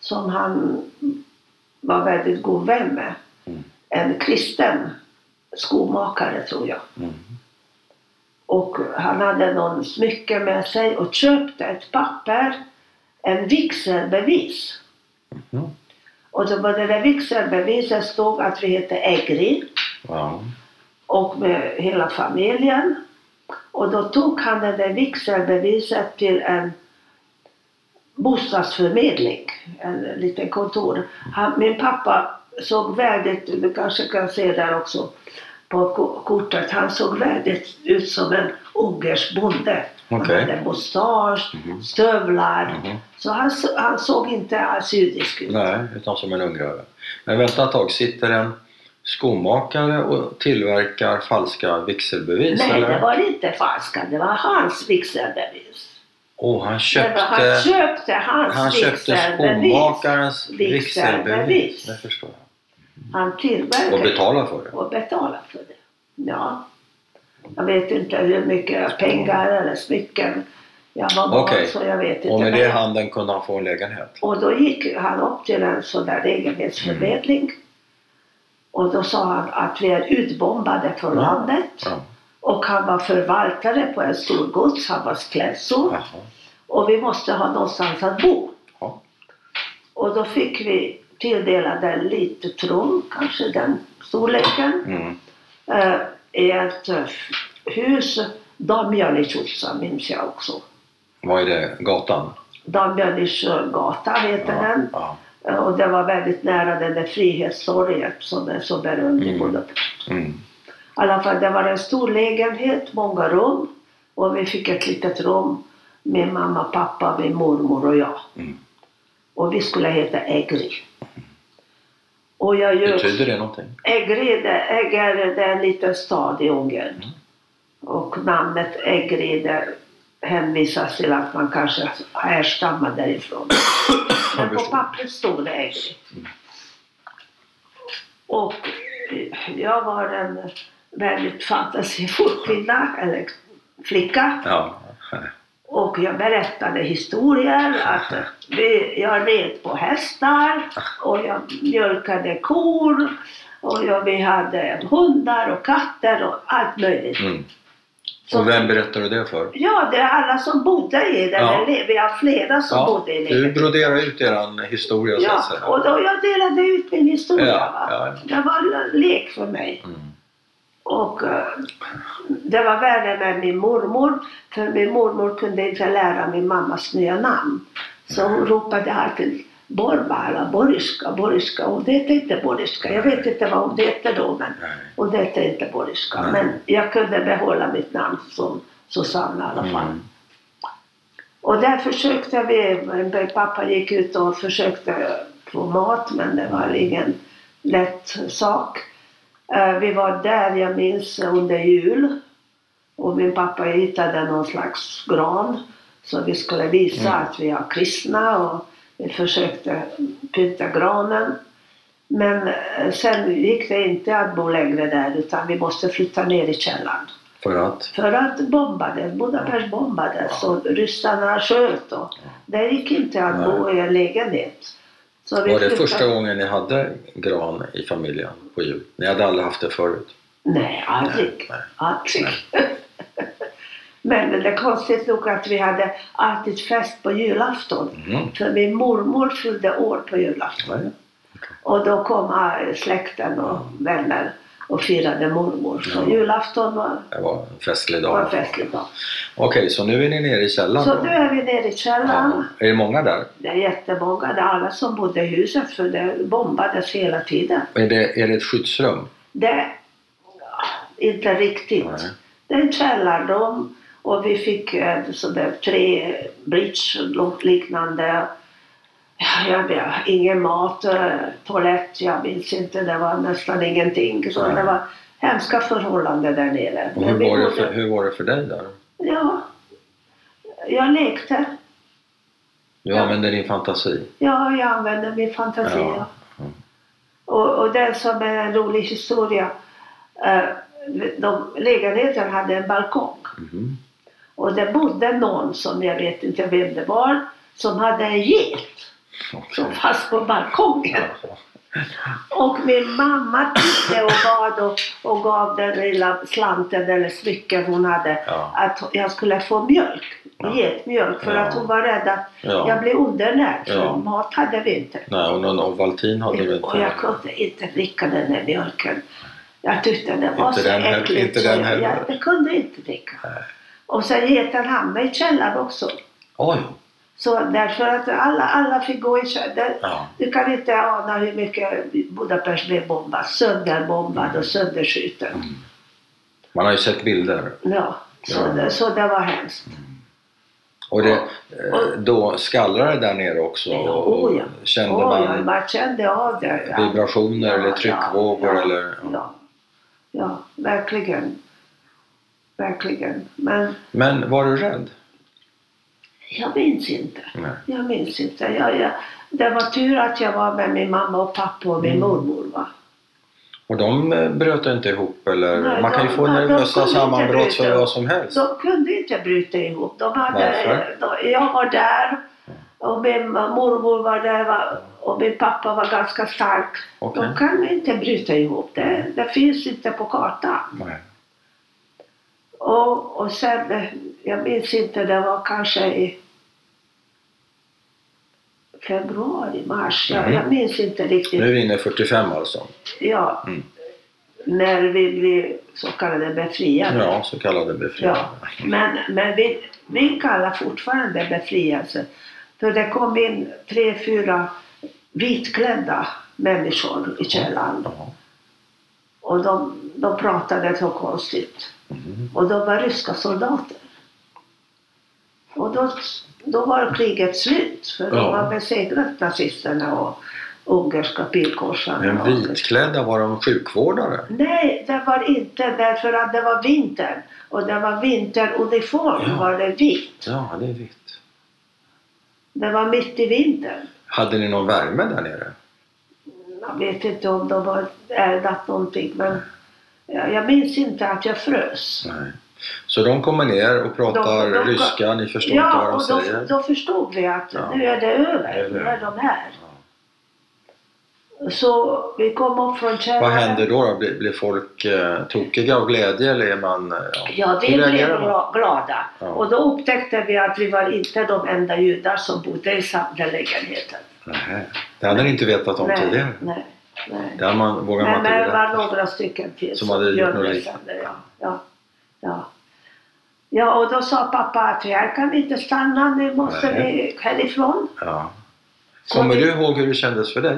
Speaker 2: som han var väldigt god vän med.
Speaker 1: Mm.
Speaker 2: En kristen skomakare tror jag.
Speaker 1: Mm.
Speaker 2: Och han hade någon smycke med sig och köpte ett papper, en vigselbevis.
Speaker 1: Mhm.
Speaker 2: Och då på det där vigselbeviset stod att vi hette Egri
Speaker 1: Ja.
Speaker 2: och med hela familjen. Och då tog han det där vigselbeviset till en bostadsförmedling, en liten kontor. Han, min pappa såg väldigt, du kanske kan se där också på ko- kortet, han såg väldigt ut som en ungersk bonde.
Speaker 1: Okej.
Speaker 2: Han hade mustasch,
Speaker 1: Mhm.
Speaker 2: stövlar.
Speaker 1: Mhm.
Speaker 2: Så han, han såg inte alls judisk ut.
Speaker 1: Nej, utan som en ungrare. Men vänta ett tag, sitter en skomakare och tillverkar falska vigselbevis?
Speaker 2: Nej,
Speaker 1: eller?
Speaker 2: det var inte falska. Det var hans vigselbevis.
Speaker 1: Åh, han köpte,
Speaker 2: han köpte hans
Speaker 1: han köpte skomakarens. Vigselbevis. Det förstår jag.
Speaker 2: Han tillverkade
Speaker 1: Och betalade för det.
Speaker 2: och betalade för det. Ja. Jag vet inte hur mycket pengar eller smycken. Jag var barn så jag vet inte.
Speaker 1: Och med det handen kunde han få en lägenhet?
Speaker 2: Och då gick han upp till en sån där lägenhetsförmedling.
Speaker 1: Mm.
Speaker 2: Och då sa han att vi är utbombade från
Speaker 1: Ja.
Speaker 2: landet.
Speaker 1: Ja.
Speaker 2: Och han var förvaltare på en stor gods. Han var.
Speaker 1: Jaha.
Speaker 2: Och vi måste ha någonstans att bo.
Speaker 1: Ja.
Speaker 2: Och då fick vi tilldelade en litet rum, kanske den storleken,
Speaker 1: Mm.
Speaker 2: eh, i ett eh, hus, Damjanichutsa minns jag också.
Speaker 1: Vad är det? Gatan?
Speaker 2: Damjanicgata heter
Speaker 1: Ja.
Speaker 2: den.
Speaker 1: Ja.
Speaker 2: Eh, Och det var väldigt nära den där Frihetstorget som är så berömd i
Speaker 1: Mm.
Speaker 2: Budapest.
Speaker 1: Mm.
Speaker 2: I alla fall, det var en stor lägenhet, många rum. Och vi fick ett litet rum med mamma, pappa, min mormor och jag.
Speaker 1: Mm.
Speaker 2: Och vi skulle heta Egri. Och jag gör...
Speaker 1: Betyder det någonting?
Speaker 2: Egri, det, Egri, det är en liten stad i Ungern.
Speaker 1: Mm.
Speaker 2: Och namnet Egri det hänvisas till att man kanske härstammar därifrån. Men på pappret stod det Egri. Och jag var en väldigt fantasifull kvinna, eller flicka.
Speaker 1: Ja.
Speaker 2: Och jag berättade historier. Att vi, jag red på hästar och jag mjölkade kor. Och jag, vi hade hundar och katter och allt möjligt.
Speaker 1: Mm.
Speaker 2: Så-
Speaker 1: Och vem berättar du det för?
Speaker 2: Ja, det är alla som bodde i den.
Speaker 1: Ja.
Speaker 2: Vi har flera som
Speaker 1: Ja,
Speaker 2: bodde i
Speaker 1: du
Speaker 2: lägenheten.
Speaker 1: broderar ut eran historia så
Speaker 2: Ja,
Speaker 1: att säga.
Speaker 2: och då jag delade ut min historia.
Speaker 1: Ja.
Speaker 2: Det var lek för mig.
Speaker 1: Mm.
Speaker 2: Och eh, det var värre med min mormor. För min mormor kunde inte lära min mammas nya namn. Så hon ropade alltid Borba eller Boriska, Boriska. Och det hette inte Boriska. Jag vet inte vad hon hette då. Men,
Speaker 1: Nej.
Speaker 2: och det hette inte Boriska.
Speaker 1: Nej.
Speaker 2: Men jag kunde behålla mitt namn som Susanna i alla fall.
Speaker 1: Mm.
Speaker 2: Och där försökte vi, pappa gick ut och försökte få mat men det var ingen lätt sak. Eh, Vi var där, jag minns, under jul. Och min pappa hittade någon slags gran. Så vi skulle visa
Speaker 1: Mm.
Speaker 2: att vi är kristna och försökte pynta granen. Men eh, sen gick det inte att bo längre där utan vi måste flytta ner i källaren.
Speaker 1: För att?
Speaker 2: För att bombades, Budapest bombades och ryssarna sköt och det gick inte att bo i en lägenhet. Så vi
Speaker 1: Var det
Speaker 2: flyttade-
Speaker 1: första gången ni hade gran i familjen på jul? Ni hade aldrig haft det förut?
Speaker 2: Nej, aldrig.
Speaker 1: Nej,
Speaker 2: aldrig. Men det är konstigt nog att vi hade alltid fest på julafton.
Speaker 1: Mm.
Speaker 2: För min mormor fyllde år på julafton.
Speaker 1: Nej.
Speaker 2: Och då kom eh, släkten och vänner och firade mormor. Så
Speaker 1: Ja.
Speaker 2: julafton var,
Speaker 1: Det var en festlig
Speaker 2: var en
Speaker 1: dag.
Speaker 2: festlig dag.
Speaker 1: Okej, så nu är ni nere i källaren
Speaker 2: Så
Speaker 1: då?
Speaker 2: nu är vi nere i källaren.
Speaker 1: Ja. Är det många där?
Speaker 2: Det är jättemånga. Det är alla som bodde i huset för det bombades hela tiden.
Speaker 1: Är det, är det ett skyddsrum?
Speaker 2: Det... Inte riktigt.
Speaker 1: Nej.
Speaker 2: Det är en källarrum och vi fick sådär tre bridge något liknande. Ja, jag vet, ingen mat, eh, toalett, jag minns inte. Det var nästan ingenting. Så det var hemska förhållanden där nere.
Speaker 1: Och hur, var det för, hur var det för dig där?
Speaker 2: Ja, jag lekte.
Speaker 1: Du
Speaker 2: Ja.
Speaker 1: använde din fantasi?
Speaker 2: Ja, jag använde min fantasi.
Speaker 1: Ja.
Speaker 2: Ja.
Speaker 1: Mm.
Speaker 2: Och, och det som är en rolig historia. Eh, de, lägenheten hade en balkong.
Speaker 1: Mhm.
Speaker 2: Och det bodde någon som jag vet inte vem det var. Som hade en get.
Speaker 1: Okej.
Speaker 2: Som fanns på balkongen. Och min mamma tittade och bad och, och gav den lilla slanten eller smycken hon hade.
Speaker 1: Ja.
Speaker 2: Att jag skulle få mjölk.
Speaker 1: Ja.
Speaker 2: Getmjölk. För
Speaker 1: Ja.
Speaker 2: att hon var rädd att
Speaker 1: Ja.
Speaker 2: jag blev undernärd. För
Speaker 1: Ja.
Speaker 2: mat hade vi inte.
Speaker 1: Nej, och någon Ovaltin hade du
Speaker 2: Och jag
Speaker 1: inte?
Speaker 2: kunde inte dricka den där mjölken. Jag tyckte det var
Speaker 1: Inte
Speaker 2: så
Speaker 1: den
Speaker 2: äckligt.
Speaker 1: inte den
Speaker 2: jag, jag, jag kunde inte dricka.
Speaker 1: Nej.
Speaker 2: Och sen geten hamnade i källaren också.
Speaker 1: Oj!
Speaker 2: Så därför att alla, alla fick gå i källaren.
Speaker 1: Ja.
Speaker 2: Du kan inte ana hur mycket Budapest blev bombad. Sönderbombad och sönderskjuten.
Speaker 1: Man har ju sett bilder.
Speaker 2: Ja, så,
Speaker 1: Ja.
Speaker 2: Det, så det var hemskt.
Speaker 1: Och det,
Speaker 2: Ja.
Speaker 1: eh, då skallrade det där nere också? Och
Speaker 2: Oh, ja.
Speaker 1: Kände
Speaker 2: ja,
Speaker 1: man
Speaker 2: man kände av det. Ja.
Speaker 1: vibrationer eller tryckvågor? eller,
Speaker 2: Ja. ja, verkligen. Verkligen. Men
Speaker 1: Men var du rädd?
Speaker 2: jag minns inte.
Speaker 1: Nej.
Speaker 2: Jag minns inte. Jag, jag, det var tur att jag var med min mamma och pappa och min
Speaker 1: Mm.
Speaker 2: mormor. Va?
Speaker 1: Och de eh, bröt inte ihop eller?
Speaker 2: Nej,
Speaker 1: man kan ju få nervösa sammanbrott för vad som helst.
Speaker 2: De kunde inte bryta ihop. De hade,
Speaker 1: Varför?
Speaker 2: de, jag var där och min mormor var där och min pappa var ganska stark.
Speaker 1: Okej.
Speaker 2: De kan inte bryta ihop. Det, det finns inte på kartan.
Speaker 1: Nej.
Speaker 2: Och, och sen, jag minns inte, det var kanske i februari, mars. Jag,
Speaker 1: Mhm.
Speaker 2: jag minns inte riktigt.
Speaker 1: Nu är vi inne i 45 alltså?
Speaker 2: Ja,
Speaker 1: Mm.
Speaker 2: när vi blev så kallade befriade.
Speaker 1: Ja, så kallade befriade.
Speaker 2: Ja, men, men vi, vi kallar fortfarande befrielse. För det kom in tre, fyra vitklädda människor i källaren.
Speaker 1: Ja.
Speaker 2: Och de, de pratade så konstigt. Och de var ryska soldater. Och då, då var kriget slut. För de
Speaker 1: Ja.
Speaker 2: har besegrat nazisterna och ungerska pilkorsarna.
Speaker 1: Men vitklädda, var de sjukvårdare?
Speaker 2: Nej, det var inte därför att det var vinter. Och det var vinteruniform
Speaker 1: Ja.
Speaker 2: var det vit.
Speaker 1: Ja, det är vitt.
Speaker 2: Det var mitt i vintern.
Speaker 1: Hade ni någon värme där nere?
Speaker 2: Jag vet inte om de har eldat någonting men jag, minns inte att jag frös.
Speaker 1: Nej. Så de kommer ner och pratar
Speaker 2: De- de-
Speaker 1: ryska, ni förstår inte
Speaker 2: Ja,
Speaker 1: vad de
Speaker 2: och då,
Speaker 1: säger?
Speaker 2: då förstod vi att
Speaker 1: Ja.
Speaker 2: nu är det över.
Speaker 1: Nu är
Speaker 2: Nu de här. Så vi kom upp från källaren.
Speaker 1: Vad händer då? då? Blir, blir folk eh, tokiga av glädje eller är man... Ja,
Speaker 2: Ja, vi blev glada.
Speaker 1: Ja.
Speaker 2: Och då upptäckte vi att vi var inte de enda judar som bodde i samma lägenheten.
Speaker 1: Nej. Det hade ni inte vetat om
Speaker 2: nej,
Speaker 1: tidigare?
Speaker 2: nej, nej.
Speaker 1: Hade man, vågar man
Speaker 2: Men
Speaker 1: inte
Speaker 2: det var några stycken till
Speaker 1: Som hade gjort något liknande.
Speaker 2: där, Ja, ja, ja. ja, och då sa pappa att här kan vi inte stanna, nu måste
Speaker 1: Nej.
Speaker 2: vi härifrån.
Speaker 1: Ja. Kommer
Speaker 2: vi-
Speaker 1: du ihåg hur det kändes för dig?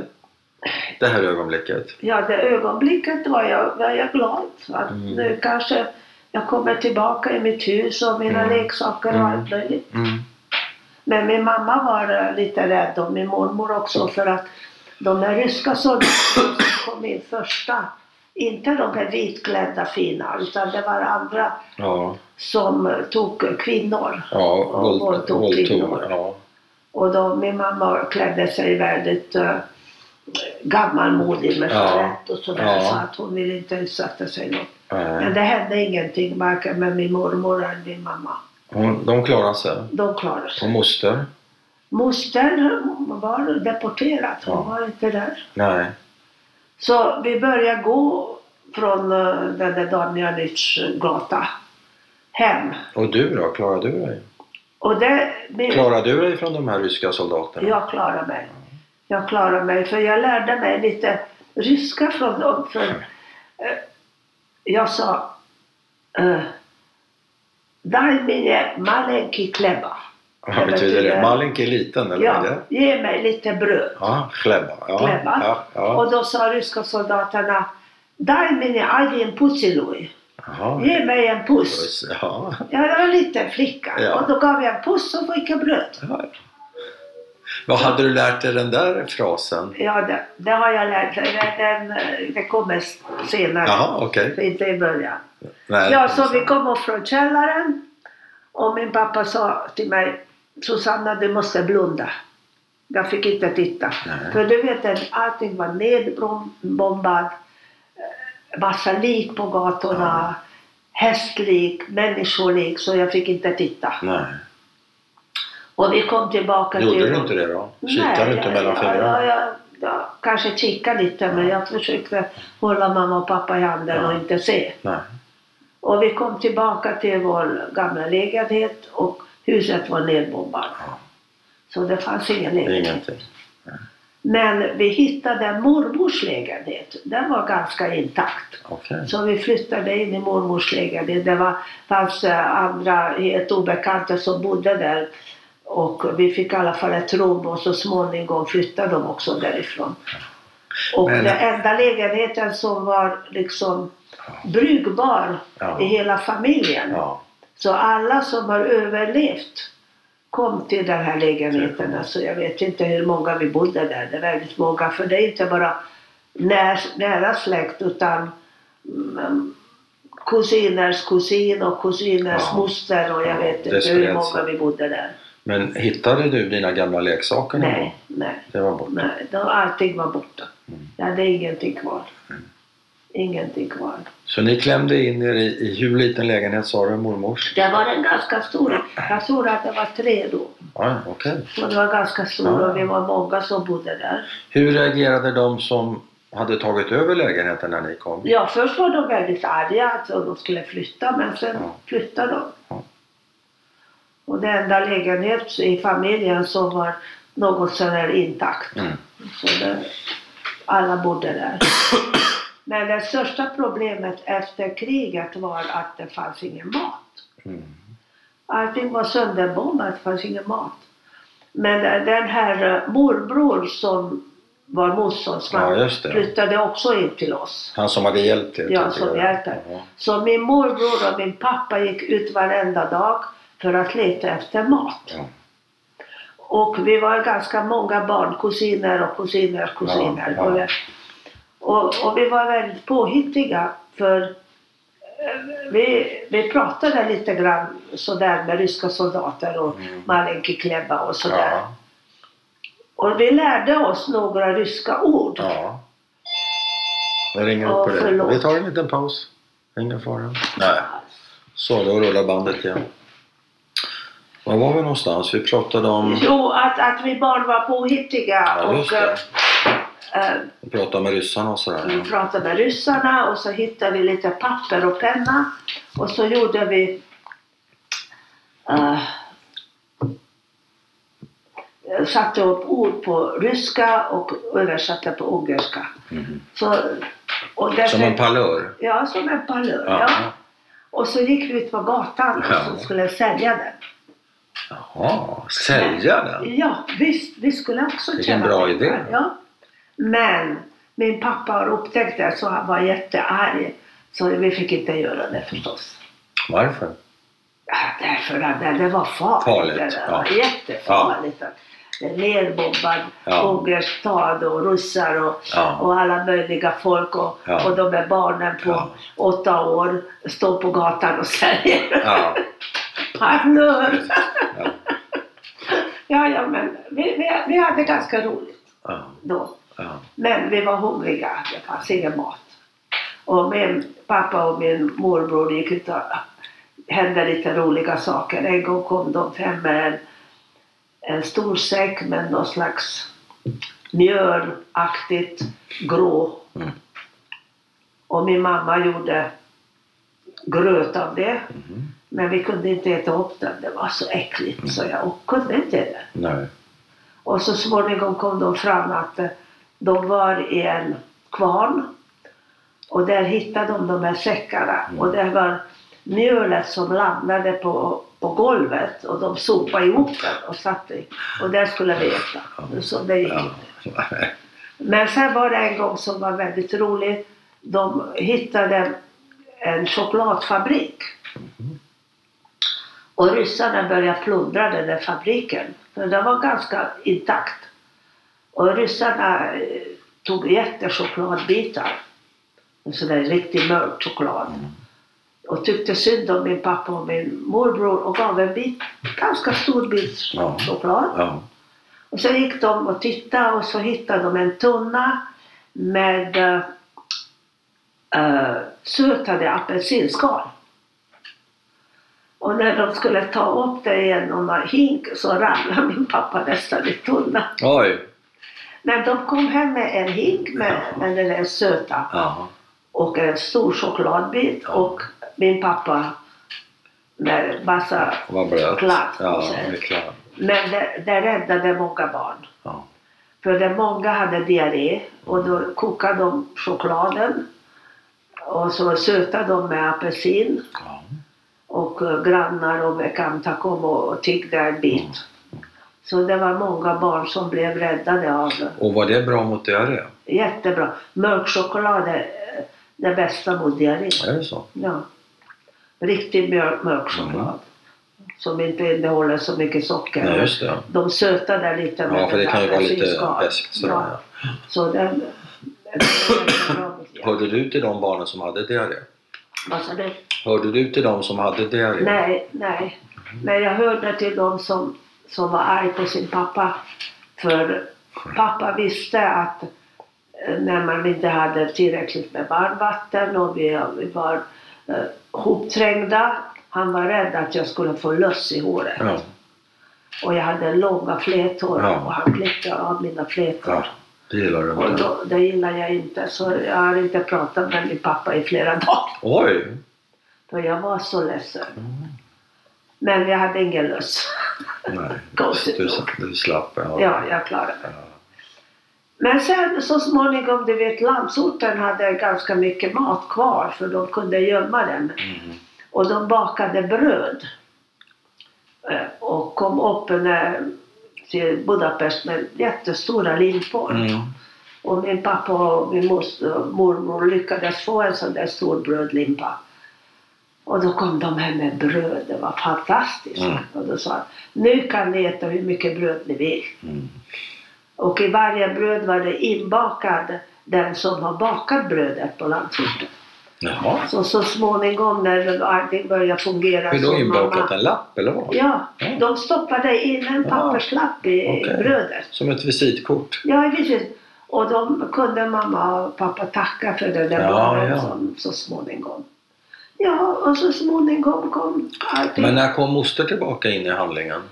Speaker 1: Det här ögonblicket?
Speaker 2: Ja, det ögonblicket var jag, var jag glad. Att
Speaker 1: Mm.
Speaker 2: Nu kanske jag kommer tillbaka i mitt hus och mina
Speaker 1: Mm.
Speaker 2: leksaker och
Speaker 1: Mm.
Speaker 2: allt möjligt.
Speaker 1: Mm.
Speaker 2: Men min mamma var eh, lite rädd och min mormor också för att de här ryska soldaterna som kom in första, inte de här vitklädda fina utan det var andra
Speaker 1: Ja,
Speaker 2: som eh, tog kvinnor.
Speaker 1: ja
Speaker 2: Och
Speaker 1: våld,
Speaker 2: våldtog
Speaker 1: våldtog.
Speaker 2: kvinnor.
Speaker 1: Ja.
Speaker 2: Och då, min mamma klädde sig väldigt uh, gammalmodig med
Speaker 1: Ja.
Speaker 2: charett och sådär
Speaker 1: Ja.
Speaker 2: så att hon ville inte utsätta sig något. Men
Speaker 1: Nej.
Speaker 2: det hände ingenting varken med min mormor eller min mamma.
Speaker 1: Hon, de klarade sig.
Speaker 2: De klarade
Speaker 1: Och
Speaker 2: sig.
Speaker 1: moster?
Speaker 2: Mostern var deporterad, hon
Speaker 1: Ja.
Speaker 2: var inte där.
Speaker 1: Nej.
Speaker 2: Så vi började gå från uh, den där Damjanics gata hem.
Speaker 1: Och du då? Klarade du dig?
Speaker 2: Och det, min,
Speaker 1: Klarade du dig från de här ryska soldaterna?
Speaker 2: Jag klarade mig. Jag klarade mig för jag lärde mig lite ryska från dem. För, eh, jag sa eh, Daj mnie malenki chleba.
Speaker 1: Vad betyder det? Malink är liten eller
Speaker 2: ja,
Speaker 1: det?
Speaker 2: ge mig lite bröd.
Speaker 1: Ja, kläbba. Ja,
Speaker 2: kläbba.
Speaker 1: Ja, ja.
Speaker 2: Och då sa ryska soldaterna Daj mini ajin
Speaker 1: pussilui.
Speaker 2: Ge mig en puss.
Speaker 1: puss ja.
Speaker 2: Jag var en liten flicka
Speaker 1: ja.
Speaker 2: och då gav jag en puss och fick jag bröd.
Speaker 1: Ja. Vad hade du lärt dig den där frasen?
Speaker 2: Ja, det, det har jag lärt mig. Den, den kommer senare.
Speaker 1: Jaha, okay.
Speaker 2: Inte i början.
Speaker 1: Nej,
Speaker 2: ja, så vi kom upp från källaren och min pappa sa till mig Susanna, du måste blunda. Jag fick inte titta.
Speaker 1: Nej.
Speaker 2: För du vet, att allting var nedbombat. eh, Massa lik på gatorna. Hästlik, människolik. Så jag fick inte titta.
Speaker 1: Nej.
Speaker 2: Och vi kom tillbaka
Speaker 1: Gjorde
Speaker 2: till...
Speaker 1: du inte det då? Kikade du inte
Speaker 2: Nej,
Speaker 1: mellan fingrarna?
Speaker 2: Ja, ja, ja, kanske kika lite men jag försökte hålla mamma och pappa i handen och inte se.
Speaker 1: Nej.
Speaker 2: Och vi kom tillbaka till vår gamla lägenhet och huset var nedbombat. Så det fanns ingen lägenhet.
Speaker 1: Ingenting.
Speaker 2: Men vi hittade mormors lägenhet. Den var ganska intakt.
Speaker 1: Okej.
Speaker 2: Så vi flyttade in i mormors lägenhet. Det var, fanns eh, andra helt obekanta som bodde där. Och vi fick i alla fall ett rum och så småningom flyttade de också därifrån. Och
Speaker 1: Men-
Speaker 2: den enda lägenheten som var liksom brukbar
Speaker 1: Ja.
Speaker 2: i hela familjen.
Speaker 1: Ja.
Speaker 2: Så alla som har överlevt kom till den här lägenheten. Alltså jag vet inte hur många vi bodde där. Det är väldigt många. För det är inte bara när, nära släkt utan mm, kusiners kusin och kusiners
Speaker 1: Ja.
Speaker 2: moster och jag
Speaker 1: Ja,
Speaker 2: vet inte hur många vi bodde där.
Speaker 1: Men hittade du dina gamla leksaker?
Speaker 2: Nej, nej,
Speaker 1: Det var borta?
Speaker 2: nej. Allting var borta.
Speaker 1: Mm.
Speaker 2: Jag hade ingenting kvar. Ingenting kvar.
Speaker 1: Så ni klämde in er i, i hur liten lägenhet sa du, mormors?
Speaker 2: Det var en ganska stor. Jag tror att det var tre då.
Speaker 1: Ja, okej.
Speaker 2: Så det var ganska stor och vi var många som bodde där.
Speaker 1: Hur reagerade de som hade tagit över lägenheten när ni kom?
Speaker 2: Ja, först var de väldigt arga att de skulle flytta men sen
Speaker 1: Ja.
Speaker 2: flyttade de.
Speaker 1: Ja.
Speaker 2: Och den enda lägenhet i familjen som var något sådär intakt.
Speaker 1: Mm.
Speaker 2: Så det, alla bodde där. Men det största problemet efter kriget var att det fanns ingen mat.
Speaker 1: Mm.
Speaker 2: Allting var sönderbombat, det fanns ingen mat. Men den här eh, morbror som var motståndsman
Speaker 1: Ja,
Speaker 2: flyttade också in till oss.
Speaker 1: Han som hade hjälpt er
Speaker 2: Ja, som hjälpte.
Speaker 1: Ja.
Speaker 2: Så min morbror och min pappa gick ut varenda dag för att leta efter mat.
Speaker 1: Ja.
Speaker 2: Och vi var ganska många barn, kusiner och kusiners kusiner.
Speaker 1: Ja, ja.
Speaker 2: Och, och vi var väldigt påhittiga för eh, vi, vi pratade lite grann sådär med ryska soldater och
Speaker 1: Mm.
Speaker 2: Malenki Kleba och sådär.
Speaker 1: Ja.
Speaker 2: Och vi lärde oss några ryska ord.
Speaker 1: ja. Jag ringer upp på det. Vi tar en liten paus. Ingen fara. Nej. Så, då rullar bandet igen. Var var vi någonstans? Vi pratade om...
Speaker 2: Jo, att, att vi barn var påhittiga
Speaker 1: Ja, just
Speaker 2: och
Speaker 1: det.
Speaker 2: Eh,
Speaker 1: pratade med ryssarna och sådär.
Speaker 2: vi pratade med ryssarna och så hittade vi lite papper och penna och så gjorde vi eh, satte upp ord på ryska och översatte på ungerska.
Speaker 1: Mhm.
Speaker 2: Så, och därför,
Speaker 1: Som en palör?
Speaker 2: Ja, som en palör.
Speaker 1: Ja.
Speaker 2: Ja. Och så gick vi ut på gatan
Speaker 1: Ja.
Speaker 2: och så skulle sälja den.
Speaker 1: Jaha, sälja den?
Speaker 2: Ja, visst. Vi skulle också
Speaker 1: Vilken
Speaker 2: tjäna
Speaker 1: bra idé.
Speaker 2: Ja. Men min pappa har upptäckt det så han var jättearg. Så vi fick inte göra det förstås.
Speaker 1: Varför?
Speaker 2: Ja, Därför att det, var farligt.
Speaker 1: Farligt,
Speaker 2: det
Speaker 1: ja.
Speaker 2: var jättefarligt. Det är nerbombad
Speaker 1: Ja.
Speaker 2: ungersk stad och ryssar och,
Speaker 1: Ja.
Speaker 2: och alla möjliga folk och,
Speaker 1: Ja.
Speaker 2: och de är barnen på
Speaker 1: Ja.
Speaker 2: åtta år står på gatan och säger
Speaker 1: Ja.
Speaker 2: Palör!
Speaker 1: Ja.
Speaker 2: Ja, ja, men vi, vi, vi hade ganska roligt
Speaker 1: Ja.
Speaker 2: då.
Speaker 1: Ja.
Speaker 2: Men vi var hungriga, det fanns ingen mat. Och min pappa och min morbror gick ut och hände lite roliga saker. En gång kom de hem med en, en stor säck med någon slags mjölaktigt grå.
Speaker 1: Mm.
Speaker 2: Och min mamma gjorde gröt av det.
Speaker 1: Mhm.
Speaker 2: Men vi kunde inte äta upp den. Det var så äckligt så jag kunde inte det.
Speaker 1: Nej.
Speaker 2: Och så småningom kom de fram att eh, de var i en kvarn och där hittade de de här säckarna
Speaker 1: Mm.
Speaker 2: och det var mjölet som landade på, på golvet och de sopade ihop den och satte i. Och där skulle vi äta. Så det gick inte. Men sen var det en gång som var väldigt rolig. De hittade en chokladfabrik. Och ryssarna började plundra den där fabriken. För den var ganska intakt. Och ryssarna eh, tog jättechokladbitar. En sån där riktig mörk choklad. Och tyckte synd om min pappa och min morbror och gav en bit, ganska stor bit
Speaker 1: Ja.
Speaker 2: choklad.
Speaker 1: Ja.
Speaker 2: Och så gick de och tittade och så hittade de en tunna med uh, sötade apelsinskal. Och när de skulle ta upp det i en hink så ramlade min pappa nästan i tunnan.
Speaker 1: Oj.
Speaker 2: Men de kom hem med en hink med, med den där söta
Speaker 1: Ja.
Speaker 2: och en stor chokladbit och min pappa med massa. Klart.
Speaker 1: Ja.
Speaker 2: Men det, det räddade många barn.
Speaker 1: Ja.
Speaker 2: För det många hade diarré och då kokade de chokladen och så sötade de med apelsin
Speaker 1: Ja.
Speaker 2: och eh, grannar och bekanta kom och och tiggde en bit. Så det var många barn som blev räddade av det.
Speaker 1: Och var det bra mot diarré?
Speaker 2: Jättebra. Mörk choklad är eh, det bästa mot diarré.
Speaker 1: Är det så?
Speaker 2: Ja. Riktig mörk, mörk choklad. Som inte innehåller så mycket socker.
Speaker 1: Nej, just det.
Speaker 2: De sötade lite
Speaker 1: Ja, för det kan ju vara lite beskt.
Speaker 2: Ja.
Speaker 1: Ja.
Speaker 2: Så den...
Speaker 1: Hörde du till de barnen som hade diarré?
Speaker 2: Vad sa du?
Speaker 1: Hörde du till de som hade diarré?
Speaker 2: Nej, nej. Men jag hörde till de som, som var arg på sin pappa. För pappa visste att eh, när man inte hade tillräckligt med varmvatten och vi, vi var eh, hopträngda. Han var rädd att jag skulle få löss i håret.
Speaker 1: Ja.
Speaker 2: Och jag hade långa flätor
Speaker 1: Ja.
Speaker 2: och han klippte av mina flätor.
Speaker 1: ja. Det gillar du
Speaker 2: Och då, det gillar jag inte. Så jag har inte pratat med min pappa i flera dagar.
Speaker 1: Oj!
Speaker 2: För jag var så ledsen.
Speaker 1: Mm.
Speaker 2: Men jag hade ingen lust. Konstigt
Speaker 1: Du, du slapp. Ja.
Speaker 2: Ja, jag klarade.
Speaker 1: Ja.
Speaker 2: Men sen så småningom, du vet landsorten hade ganska mycket mat kvar för de kunde gömma den.
Speaker 1: Mm.
Speaker 2: Och de bakade bröd. Eh, Och kom upp när, till Budapest med jättestora limpor.
Speaker 1: Mm.
Speaker 2: Och min pappa och min mormor lyckades få en sån där stor brödlimpa. Och då kom de hem med bröd, det var fantastiskt.
Speaker 1: Mm.
Speaker 2: Och då sa han, nu kan ni äta hur mycket bröd ni vill.
Speaker 1: Mm.
Speaker 2: Och i varje bröd var det inbakad den som har bakat brödet på landsorten.
Speaker 1: Jaha.
Speaker 2: Så, så småningom när allting började fungera
Speaker 1: Hur då inbakat?
Speaker 2: mamma...
Speaker 1: En lapp eller vad?
Speaker 2: Ja,
Speaker 1: Ja.
Speaker 2: de stoppade in en
Speaker 1: Ja.
Speaker 2: papperslapp i
Speaker 1: Okej.
Speaker 2: brödet.
Speaker 1: Som ett visitkort?
Speaker 2: Ja, precis. Och de kunde mamma och pappa tacka för den där
Speaker 1: Ja, ja.
Speaker 2: som så småningom. Ja, och så småningom kom allting.
Speaker 1: Men när kom moster tillbaka in i handlingen?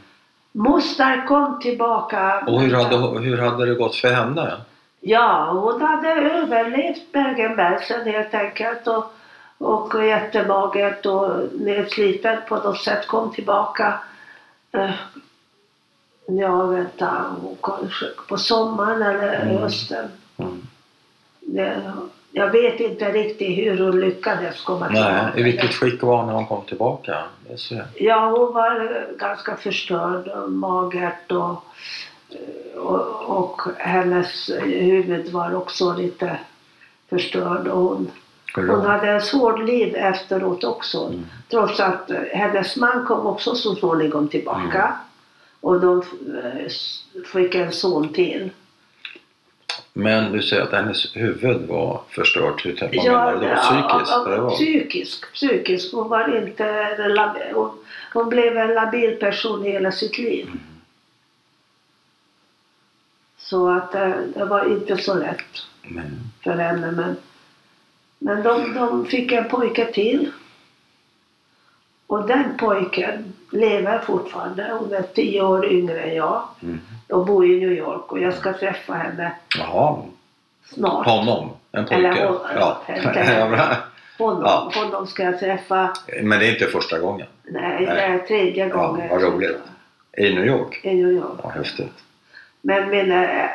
Speaker 2: Moster kom tillbaka.
Speaker 1: Och hur hade, hur hade det gått för henne?
Speaker 2: Ja, hon hade överlevt Bergen-Belsen helt enkelt. Och, och jättemagert och nedsliten på något sätt. Kom tillbaka. Eh, Ja, vänta. Hon kom på sommaren eller
Speaker 1: Mm.
Speaker 2: hösten.
Speaker 1: Mm.
Speaker 2: Det, jag vet inte riktigt hur hon lyckades komma
Speaker 1: Nej, i vilket skick var hon när hon kom tillbaka?
Speaker 2: Ja, hon var eh, ganska förstörd och magert och, eh, och, och hennes huvud var också lite förstörd. Och hon, hon hade ett svårt liv efteråt också.
Speaker 1: Mm.
Speaker 2: Trots att eh, hennes man kom också så småningom tillbaka.
Speaker 1: Mm.
Speaker 2: Och de eh, fick en son till.
Speaker 1: Men du säger att hennes huvud var förstört. Hur vad menar du då? Psykiskt?
Speaker 2: ja, ja, psykisk, psykisk. Hon var inte hon, hon blev en labil person hela sitt liv.
Speaker 1: Mm.
Speaker 2: Så att eh, det var inte så lätt
Speaker 1: Men,
Speaker 2: för henne. Men, men de, de fick en pojke till. Och den pojken lever fortfarande. Hon är tio år yngre än jag.
Speaker 1: mm.
Speaker 2: De bor i New York och jag ska träffa henne
Speaker 1: Jaha,
Speaker 2: snart.
Speaker 1: honom? En pojke?
Speaker 2: Eller hon-
Speaker 1: ja.
Speaker 2: Honom,
Speaker 1: Ja.
Speaker 2: honom ska jag träffa.
Speaker 1: Men det är inte första gången?
Speaker 2: Nej, det är tredje
Speaker 1: Ja,
Speaker 2: gången.
Speaker 1: vad roligt. I New York?
Speaker 2: I New York.
Speaker 1: Ja, häftigt.
Speaker 2: Men min eh,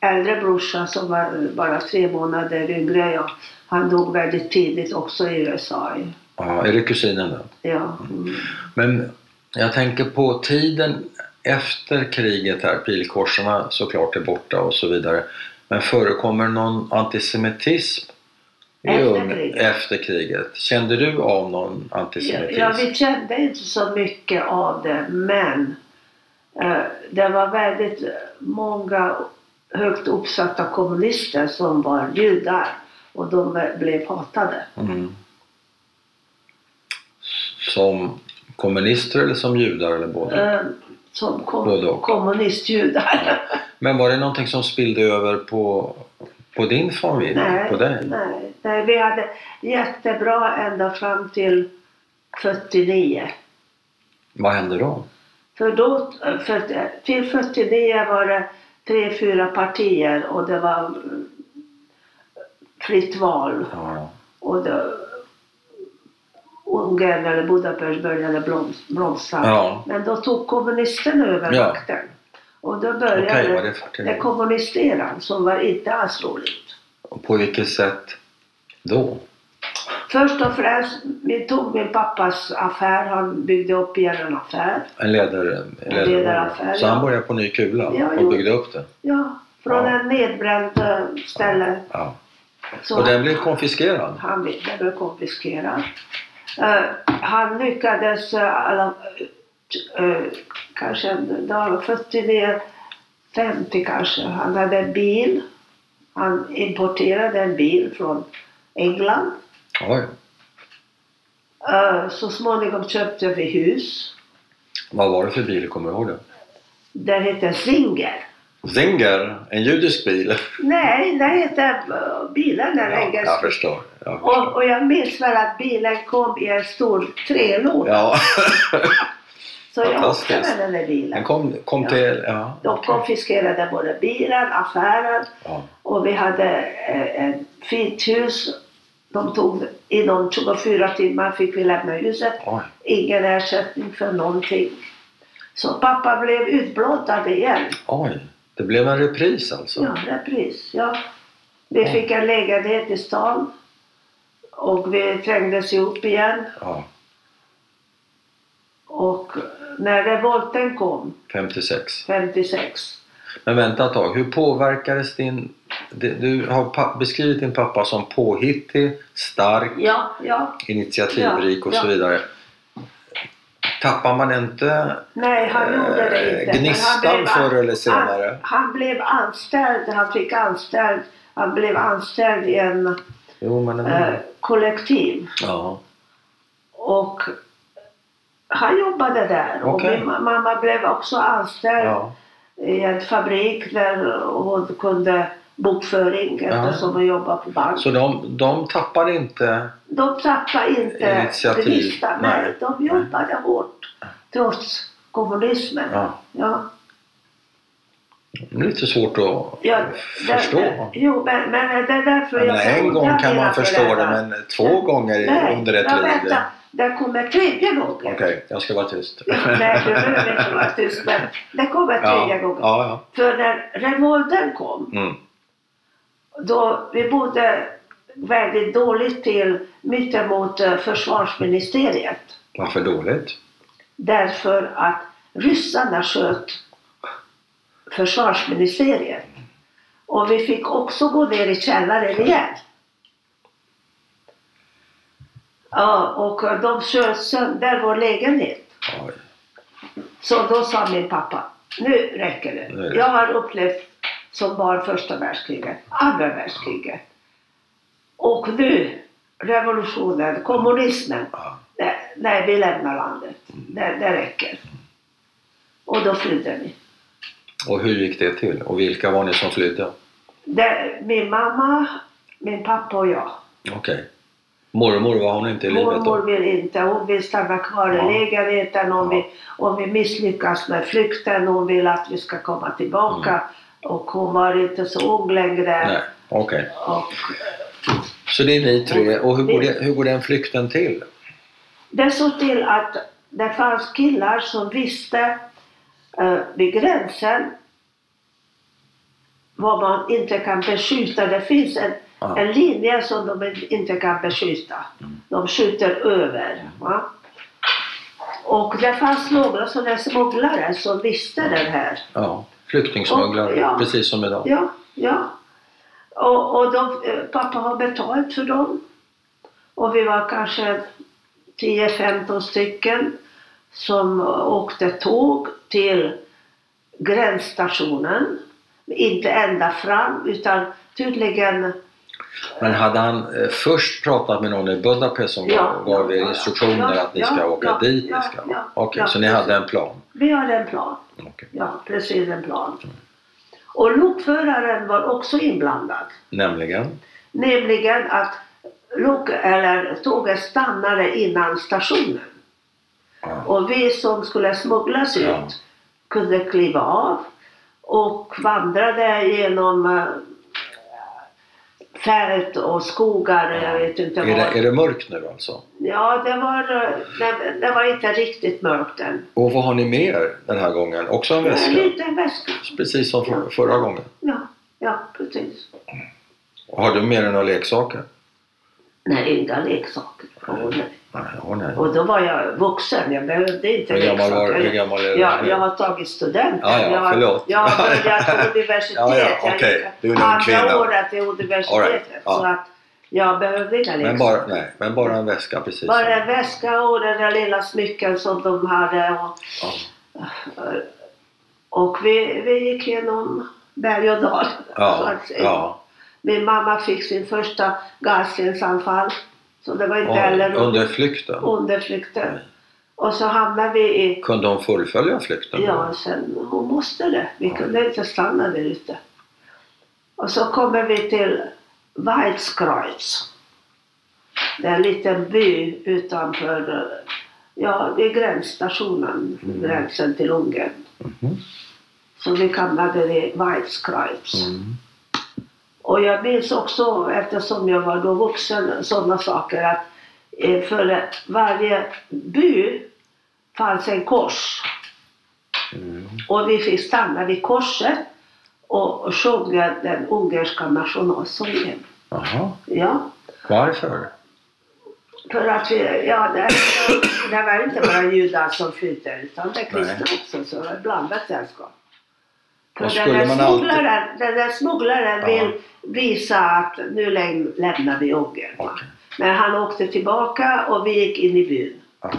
Speaker 2: äldre brorsa som var bara tre månader yngre jag, han dog väldigt tidigt också i USA.
Speaker 1: Ja, är det kusinen då?
Speaker 2: Ja. Mm.
Speaker 1: Men jag tänker på tiden efter kriget här, pilkorsarna såklart är borta och så vidare. Men förekommer någon antisemitism
Speaker 2: Efter kriget?
Speaker 1: efter kriget? Kände du av någon antisemitism?
Speaker 2: ja, vi kände inte så mycket av det, men eh, det var väldigt många högt uppsatta kommunister som var judar och de blev hatade.
Speaker 1: Mm. Som kommunister eller som judar eller båda?
Speaker 2: Eh, som kom, kommunistjudar.
Speaker 1: Men var det någonting som spillde över på, på din familj?
Speaker 2: nej,
Speaker 1: på dig?
Speaker 2: nej, nej, vi hade jättebra ända fram till 49.
Speaker 1: Vad hände då?
Speaker 2: För då, för, till 49 var det tre, fyra partier och det var fritt val.
Speaker 1: Ja.
Speaker 2: Och det, Ungern eller Budapest började bloms, blomstra.
Speaker 1: Ja.
Speaker 2: Men då tog kommunisterna över
Speaker 1: Ja.
Speaker 2: makten. Och då började
Speaker 1: var det
Speaker 2: det
Speaker 1: 49?
Speaker 2: kommunisteran som var inte alls roligt.
Speaker 1: Och På vilket sätt då?
Speaker 2: Först och främst, vi tog min pappas affär. Han byggde upp igen en affär.
Speaker 1: En leder,
Speaker 2: En ledaraffär,
Speaker 1: Så
Speaker 2: ja.
Speaker 1: han började på ny kula
Speaker 2: Ja,
Speaker 1: och
Speaker 2: jo.
Speaker 1: byggde upp det?
Speaker 2: Ja, från
Speaker 1: Ja.
Speaker 2: en nedbränd eh, ställe.
Speaker 1: Ja.
Speaker 2: Så
Speaker 1: Och den blev konfiskerad?
Speaker 2: Han den blev konfiskerad. Eh, han lyckades uh, alla, eh, kanske det var 49, 50 kanske. Han hade en bil. Han importerade en bil från England.
Speaker 1: Oj.
Speaker 2: Eh, så småningom köpte vi hus.
Speaker 1: Vad var det för bil? Kommer du ihåg det?
Speaker 2: Den hette Singer.
Speaker 1: Zinger, en judisk bil.
Speaker 2: Nej, den hette bilen den
Speaker 1: Ja,
Speaker 2: engelska.
Speaker 1: jag förstår. Jag
Speaker 2: Och,
Speaker 1: förstår.
Speaker 2: och jag minns väl att bilen kom i en stor trälåda.
Speaker 1: Ja,
Speaker 2: så jag åkte med den där bilen.
Speaker 1: den kom, kom
Speaker 2: Ja.
Speaker 1: till... Ja,
Speaker 2: De
Speaker 1: okej.
Speaker 2: konfiskerade både bilen, affären
Speaker 1: ja.
Speaker 2: och vi hade eh, ett fint hus. De tog, inom 24 timmar fick vi lämna huset.
Speaker 1: Oj.
Speaker 2: Ingen ersättning för någonting. Så pappa blev utblottad igen.
Speaker 1: Oj. Det blev en repris alltså?
Speaker 2: Ja, repris. Ja. Vi fick en lägenhet i stan. Och vi trängdes ihop igen.
Speaker 1: Ja,
Speaker 2: Och när revolten kom,
Speaker 1: 56.
Speaker 2: 56.
Speaker 1: Men vänta ett tag, hur påverkades din... Du har beskrivit din pappa som påhittig, stark,
Speaker 2: Ja, ja.
Speaker 1: initiativrik och så vidare. Tappar man inte
Speaker 2: Nej, han gjorde det
Speaker 1: eh,
Speaker 2: inte.
Speaker 1: gnistan förr eller senare?
Speaker 2: Han, han blev anställd, han fick anställd, han blev anställd i en
Speaker 1: Jo,
Speaker 2: eh, kollektiv.
Speaker 1: ja.
Speaker 2: Och han jobbade där.
Speaker 1: Okej.
Speaker 2: Och min ma- mamma blev också anställd
Speaker 1: ja.
Speaker 2: i en fabrik där hon kunde bokföring
Speaker 1: Ja.
Speaker 2: eftersom hon jobbar på bank.
Speaker 1: Så de, de tappade inte...
Speaker 2: De tappade inte
Speaker 1: Initiativ.
Speaker 2: vissta. Nej,
Speaker 1: Nej.
Speaker 2: de jobbade hårt trots kommunismen.
Speaker 1: Ja.
Speaker 2: Ja.
Speaker 1: Det är lite svårt att
Speaker 2: Ja,
Speaker 1: förstå.
Speaker 2: det- Jo, men, men det är därför
Speaker 1: Jag
Speaker 2: jag
Speaker 1: en gång kan man förstå det men två gånger
Speaker 2: Nej,
Speaker 1: under ett
Speaker 2: ja,
Speaker 1: liv.
Speaker 2: vänta. Det kommer tredje gången.
Speaker 1: Okej, jag ska vara tyst.
Speaker 2: Ja, Nej, du behöver inte vara tyst. Men det kommer tredje
Speaker 1: ja,
Speaker 2: gången.
Speaker 1: ja,
Speaker 2: För när revolten kom,
Speaker 1: ja. Mm.
Speaker 2: Då vi bodde väldigt dåligt till mittemot eh, försvarsministeriet.
Speaker 1: Varför dåligt?
Speaker 2: Därför att ryssarna sköt försvarsministeriet. Och vi fick också gå ner i källaren igen. Ja, och de sköt sönder vår lägenhet.
Speaker 1: Oj.
Speaker 2: Så då sa min pappa, nu räcker det.
Speaker 1: det.
Speaker 2: Jag har upplevt som barn första världskriget, andra världskriget. Och nu, revolutionen, kommunismen.
Speaker 1: Ja.
Speaker 2: Nej, nej vi lämnar landet. Det, det räcker. Och då flydde vi.
Speaker 1: Och hur gick det till? Och vilka var ni som flydde?
Speaker 2: Det, min mamma, min pappa och jag.
Speaker 1: Okej. Mormor, var hon inte i livet
Speaker 2: Mormor
Speaker 1: då?
Speaker 2: vill inte, hon vill stanna kvar
Speaker 1: Ja.
Speaker 2: i lägenheten om,
Speaker 1: Ja.
Speaker 2: vi, om vi misslyckas med flykten. Hon vill att vi ska komma tillbaka. Och hon var inte så ung längre.
Speaker 1: Nej, okej.
Speaker 2: Och
Speaker 1: Så det är ni tre. Och hur går, det, hur går den flykten till?
Speaker 2: det såg till att det fanns killar som visste eh, vid gränsen vad man inte kan beskjuta. Det finns en,
Speaker 1: Ja.
Speaker 2: en linje som de inte kan beskjuta. De skjuter över. Va? Och det fanns några sådana smugglare som visste den här.
Speaker 1: Ja, flyktingsmugglare,
Speaker 2: ja.
Speaker 1: precis som idag.
Speaker 2: Ja, ja. Och, och de, eh, pappa har betalt för dem. Och vi var kanske 10-15 stycken som åkte tåg till gränsstationen. Inte ända fram utan tydligen
Speaker 1: Men hade han eh, först pratat med någon i Budapest som
Speaker 2: Ja,
Speaker 1: gav, er
Speaker 2: ja,
Speaker 1: instruktioner
Speaker 2: ja,
Speaker 1: att ni ska åka dit?
Speaker 2: ja,
Speaker 1: ni ska.
Speaker 2: ja,
Speaker 1: Okej, så ni hade en plan?
Speaker 2: Vi hade en plan.
Speaker 1: Okej.
Speaker 2: Ja, precis en plan. Och lokföraren var också inblandad.
Speaker 1: Nämligen?
Speaker 2: Nämligen att lok, eller tåget stannade innan stationen. Och vi som skulle smugglas ut kunde kliva av och vandrade genom eh, fält och skogar. Jag vet inte
Speaker 1: Är det, är det mörkt nu alltså?
Speaker 2: Ja, det var, det, det var inte riktigt mörkt än.
Speaker 1: Och vad har ni med er den här gången? Också en
Speaker 2: En
Speaker 1: väska?
Speaker 2: liten väska.
Speaker 1: Precis som för, förra gången?
Speaker 2: Ja, ja, precis.
Speaker 1: Och Har du med dig några leksaker?
Speaker 2: Nej, inga leksaker. Åh, nej.
Speaker 1: Åh, nej.
Speaker 2: Och då var jag vuxen, jag behövde inte
Speaker 1: Hur gammal var
Speaker 2: leksaker.
Speaker 1: hur gammal är du
Speaker 2: Ja,
Speaker 1: nu?
Speaker 2: jag har tagit studenten.
Speaker 1: Ja, ja,
Speaker 2: jag, har-
Speaker 1: förlåt.
Speaker 2: jag har börjat på universitet.
Speaker 1: Ja, ja,
Speaker 2: Jag gick
Speaker 1: Du är en
Speaker 2: Andra
Speaker 1: kvinna.
Speaker 2: året i universitetet.
Speaker 1: Right, ja.
Speaker 2: Så att jag behövde inga leksaker.
Speaker 1: Men bara, nej, men bara en väska precis.
Speaker 2: Bara en väska och den där lilla smycken som de hade. Och, och vi, vi gick genom berg och dal.
Speaker 1: ja.
Speaker 2: Min mamma fick sin första galstensanfall. Så det var inte heller
Speaker 1: under flykten?
Speaker 2: under flykten. Och så hamnade vi i
Speaker 1: Kunde hon fullfölja flykten?
Speaker 2: Ja, sen hon måste det. Vi kunde inte stanna där ute. Och så kommer vi till Weizkreuz. Det är en liten by utanför, ja, vid gränsstationen,
Speaker 1: Mm.
Speaker 2: gränsen till Ungern.
Speaker 1: Mhm.
Speaker 2: Så vi hamnade i Weizkreuz.
Speaker 1: Mm.
Speaker 2: Och jag minns också, eftersom jag var då vuxen, sådana saker att eh, för varje by fanns en kors.
Speaker 1: Mm.
Speaker 2: Och vi fick stanna vid korset och sjunga den ungerska nationalsången.
Speaker 1: Jaha.
Speaker 2: Ja,
Speaker 1: Varför?
Speaker 2: för att vi, ja, det, det var inte bara judar som flydde utan det kristna också, så det var ett blandat sällskap. För
Speaker 1: Och
Speaker 2: den där,
Speaker 1: man alltid-
Speaker 2: smugglaren, den där smugglaren
Speaker 1: Ja.
Speaker 2: vill visa att nu läm- lämnar vi Ungern.
Speaker 1: Okej.
Speaker 2: Men han åkte tillbaka och vi gick in i byn.
Speaker 1: Ja.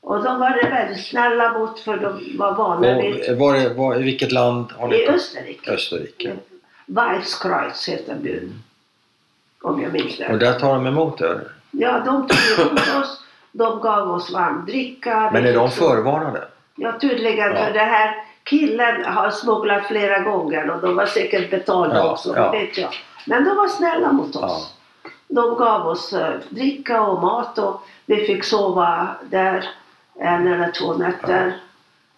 Speaker 2: Och de var det väldigt snälla mot för de var vana vid...
Speaker 1: Och var det, var, I vilket land har ni
Speaker 2: I Österrike.
Speaker 1: Österrike.
Speaker 2: Weizkreuz heter byn. Om jag minns
Speaker 1: Och
Speaker 2: det.
Speaker 1: där tar de emot er?
Speaker 2: Ja, de tog emot oss. De gav oss varm dricka.
Speaker 1: Men är de förvarnade?
Speaker 2: Ja, tydligen.
Speaker 1: Ja.
Speaker 2: För det här killen har smugglat flera gånger och de var säkert betalda
Speaker 1: Ja,
Speaker 2: också,
Speaker 1: ja.
Speaker 2: vet jag. Men de var snälla mot oss. De gav oss eh, dricka och mat och vi fick sova där en eller två nätter.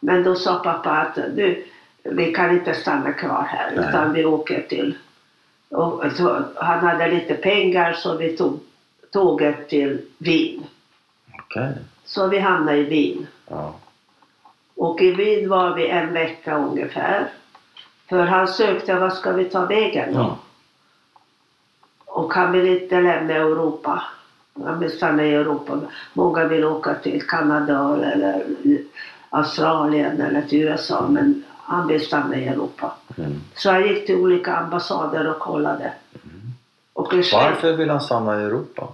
Speaker 2: Men då sa pappa att du, vi kan inte stanna kvar här
Speaker 1: Nej.
Speaker 2: utan vi åker till... Och, han hade lite pengar så vi tog tåget till Wien.
Speaker 1: Okej.
Speaker 2: Så vi hamnade i Wien.
Speaker 1: Ja.
Speaker 2: Och i Wien var vi en vecka ungefär. För han sökte, vad ska vi ta vägen då?
Speaker 1: Ja.
Speaker 2: Och han vill inte lämna Europa. Han vill stanna i Europa. Många vill åka till Kanada eller Australien eller till USA men han vill stanna i Europa.
Speaker 1: Mm.
Speaker 2: Så han gick till olika ambassader och kollade. Och i Schweiz-
Speaker 1: Varför vill han stanna i Europa?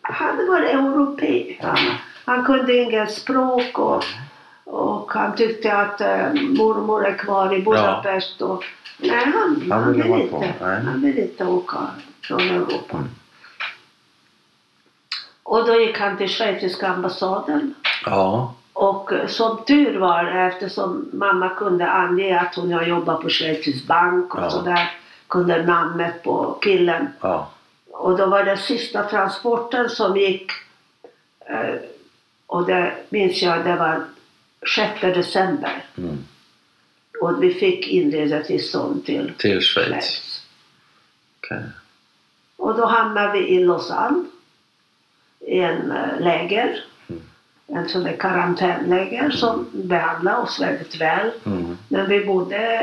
Speaker 2: Han var europé. Han, han kunde inget språk och, och han tyckte att eh, mormor är kvar i Budapest. Och, nej, han,
Speaker 1: Han
Speaker 2: han, vill inte, han vill inte åka från Europa.
Speaker 1: Mm.
Speaker 2: Och då gick han till schweiziska ambassaden.
Speaker 1: Ja.
Speaker 2: Och eh, som tur var, eftersom mamma kunde ange att hon har jobbat på Schweizisk bank och
Speaker 1: Ja.
Speaker 2: sådär, kunde namnet på killen.
Speaker 1: Ja.
Speaker 2: Och då var det sista transporten som gick eh, och det minns jag, det var 6 december.
Speaker 1: Mm.
Speaker 2: Och vi fick inresetillstånd till
Speaker 1: Till Schweiz.
Speaker 2: Schweiz.
Speaker 1: Okej.
Speaker 2: Och då hamnade vi i Lausanne i en eh, läger.
Speaker 1: Mm.
Speaker 2: En sån där karantänläger som behandlade oss väldigt väl.
Speaker 1: Mm.
Speaker 2: Men vi bodde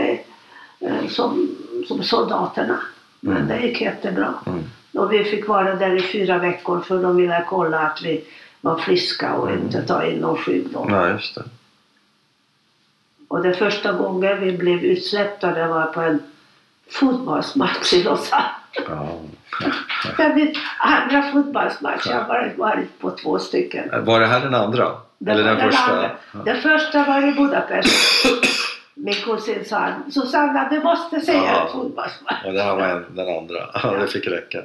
Speaker 2: eh, som, som soldaterna. Men
Speaker 1: Mm.
Speaker 2: det gick jättebra.
Speaker 1: Mm.
Speaker 2: Och vi fick vara där i fyra veckor för de ville kolla att vi var friska och
Speaker 1: Mm.
Speaker 2: inte ta in någon sjukdom.
Speaker 1: Ja, just det.
Speaker 2: Och den första gången vi blev utsläppta det var på en fotbollsmatch i.
Speaker 1: Ja.
Speaker 2: Det är min andra fotbollsmatch. Jag har varit, på två stycken.
Speaker 1: Var det här den andra?
Speaker 2: Det
Speaker 1: Eller den första?
Speaker 2: andra. Den första var i Budapest. Min kusin sa Susanna du måste se
Speaker 1: Ja.
Speaker 2: en fotbollsmatch.
Speaker 1: Och det här var en, den andra. Ja, det fick räcka.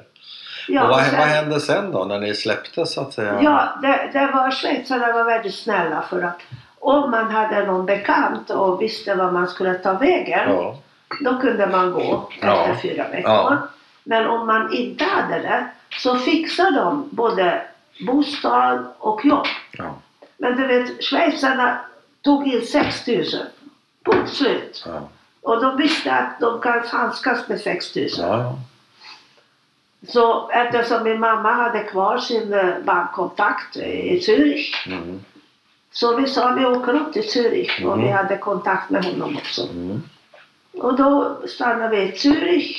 Speaker 2: Ja,
Speaker 1: och vad,
Speaker 2: sen-
Speaker 1: vad hände sen då när ni släpptes så att säga?
Speaker 2: Ja, det, det var schweizarna var väldigt snälla för att om man hade någon bekant och visste var man skulle ta vägen
Speaker 1: Ja.
Speaker 2: då kunde man gå
Speaker 1: Ja.
Speaker 2: efter fyra veckor.
Speaker 1: Ja.
Speaker 2: Men om man inte hade det så fixade de både bostad och jobb.
Speaker 1: Ja.
Speaker 2: Men du vet, schweizarna tog in 6 000. Punkt slut.
Speaker 1: Ja.
Speaker 2: Och de visste att de kan handskas med 6 000.
Speaker 1: Ja.
Speaker 2: Så eftersom min mamma hade kvar sin eh, bankkontakt i Zürich
Speaker 1: Mm.
Speaker 2: Så vi sa vi åker upp till Zürich och vi hade kontakt med honom också.
Speaker 1: Mm.
Speaker 2: Och då stannade vi i Zürich.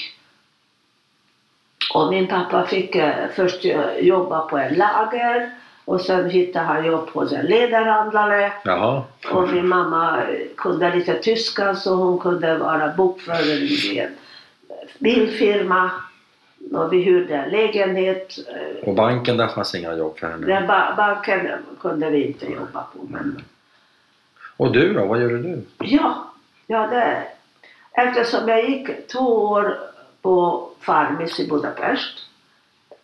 Speaker 2: Och min pappa fick eh, först eh, jobba på en lager och sen hittade han jobb hos en läderhandlare.
Speaker 1: Jaha.
Speaker 2: Och min mamma kunde lite tyska så hon kunde vara bokförare i en bilfirma. Och vi hyrde en lägenhet. eh,
Speaker 1: Och banken, där fanns inga jobb för henne?
Speaker 2: Den ba- banken kunde vi inte jobba på. Men
Speaker 1: Och du då? Vad gjorde du?
Speaker 2: ja, ja det, eftersom jag gick två år på Farmis i Budapest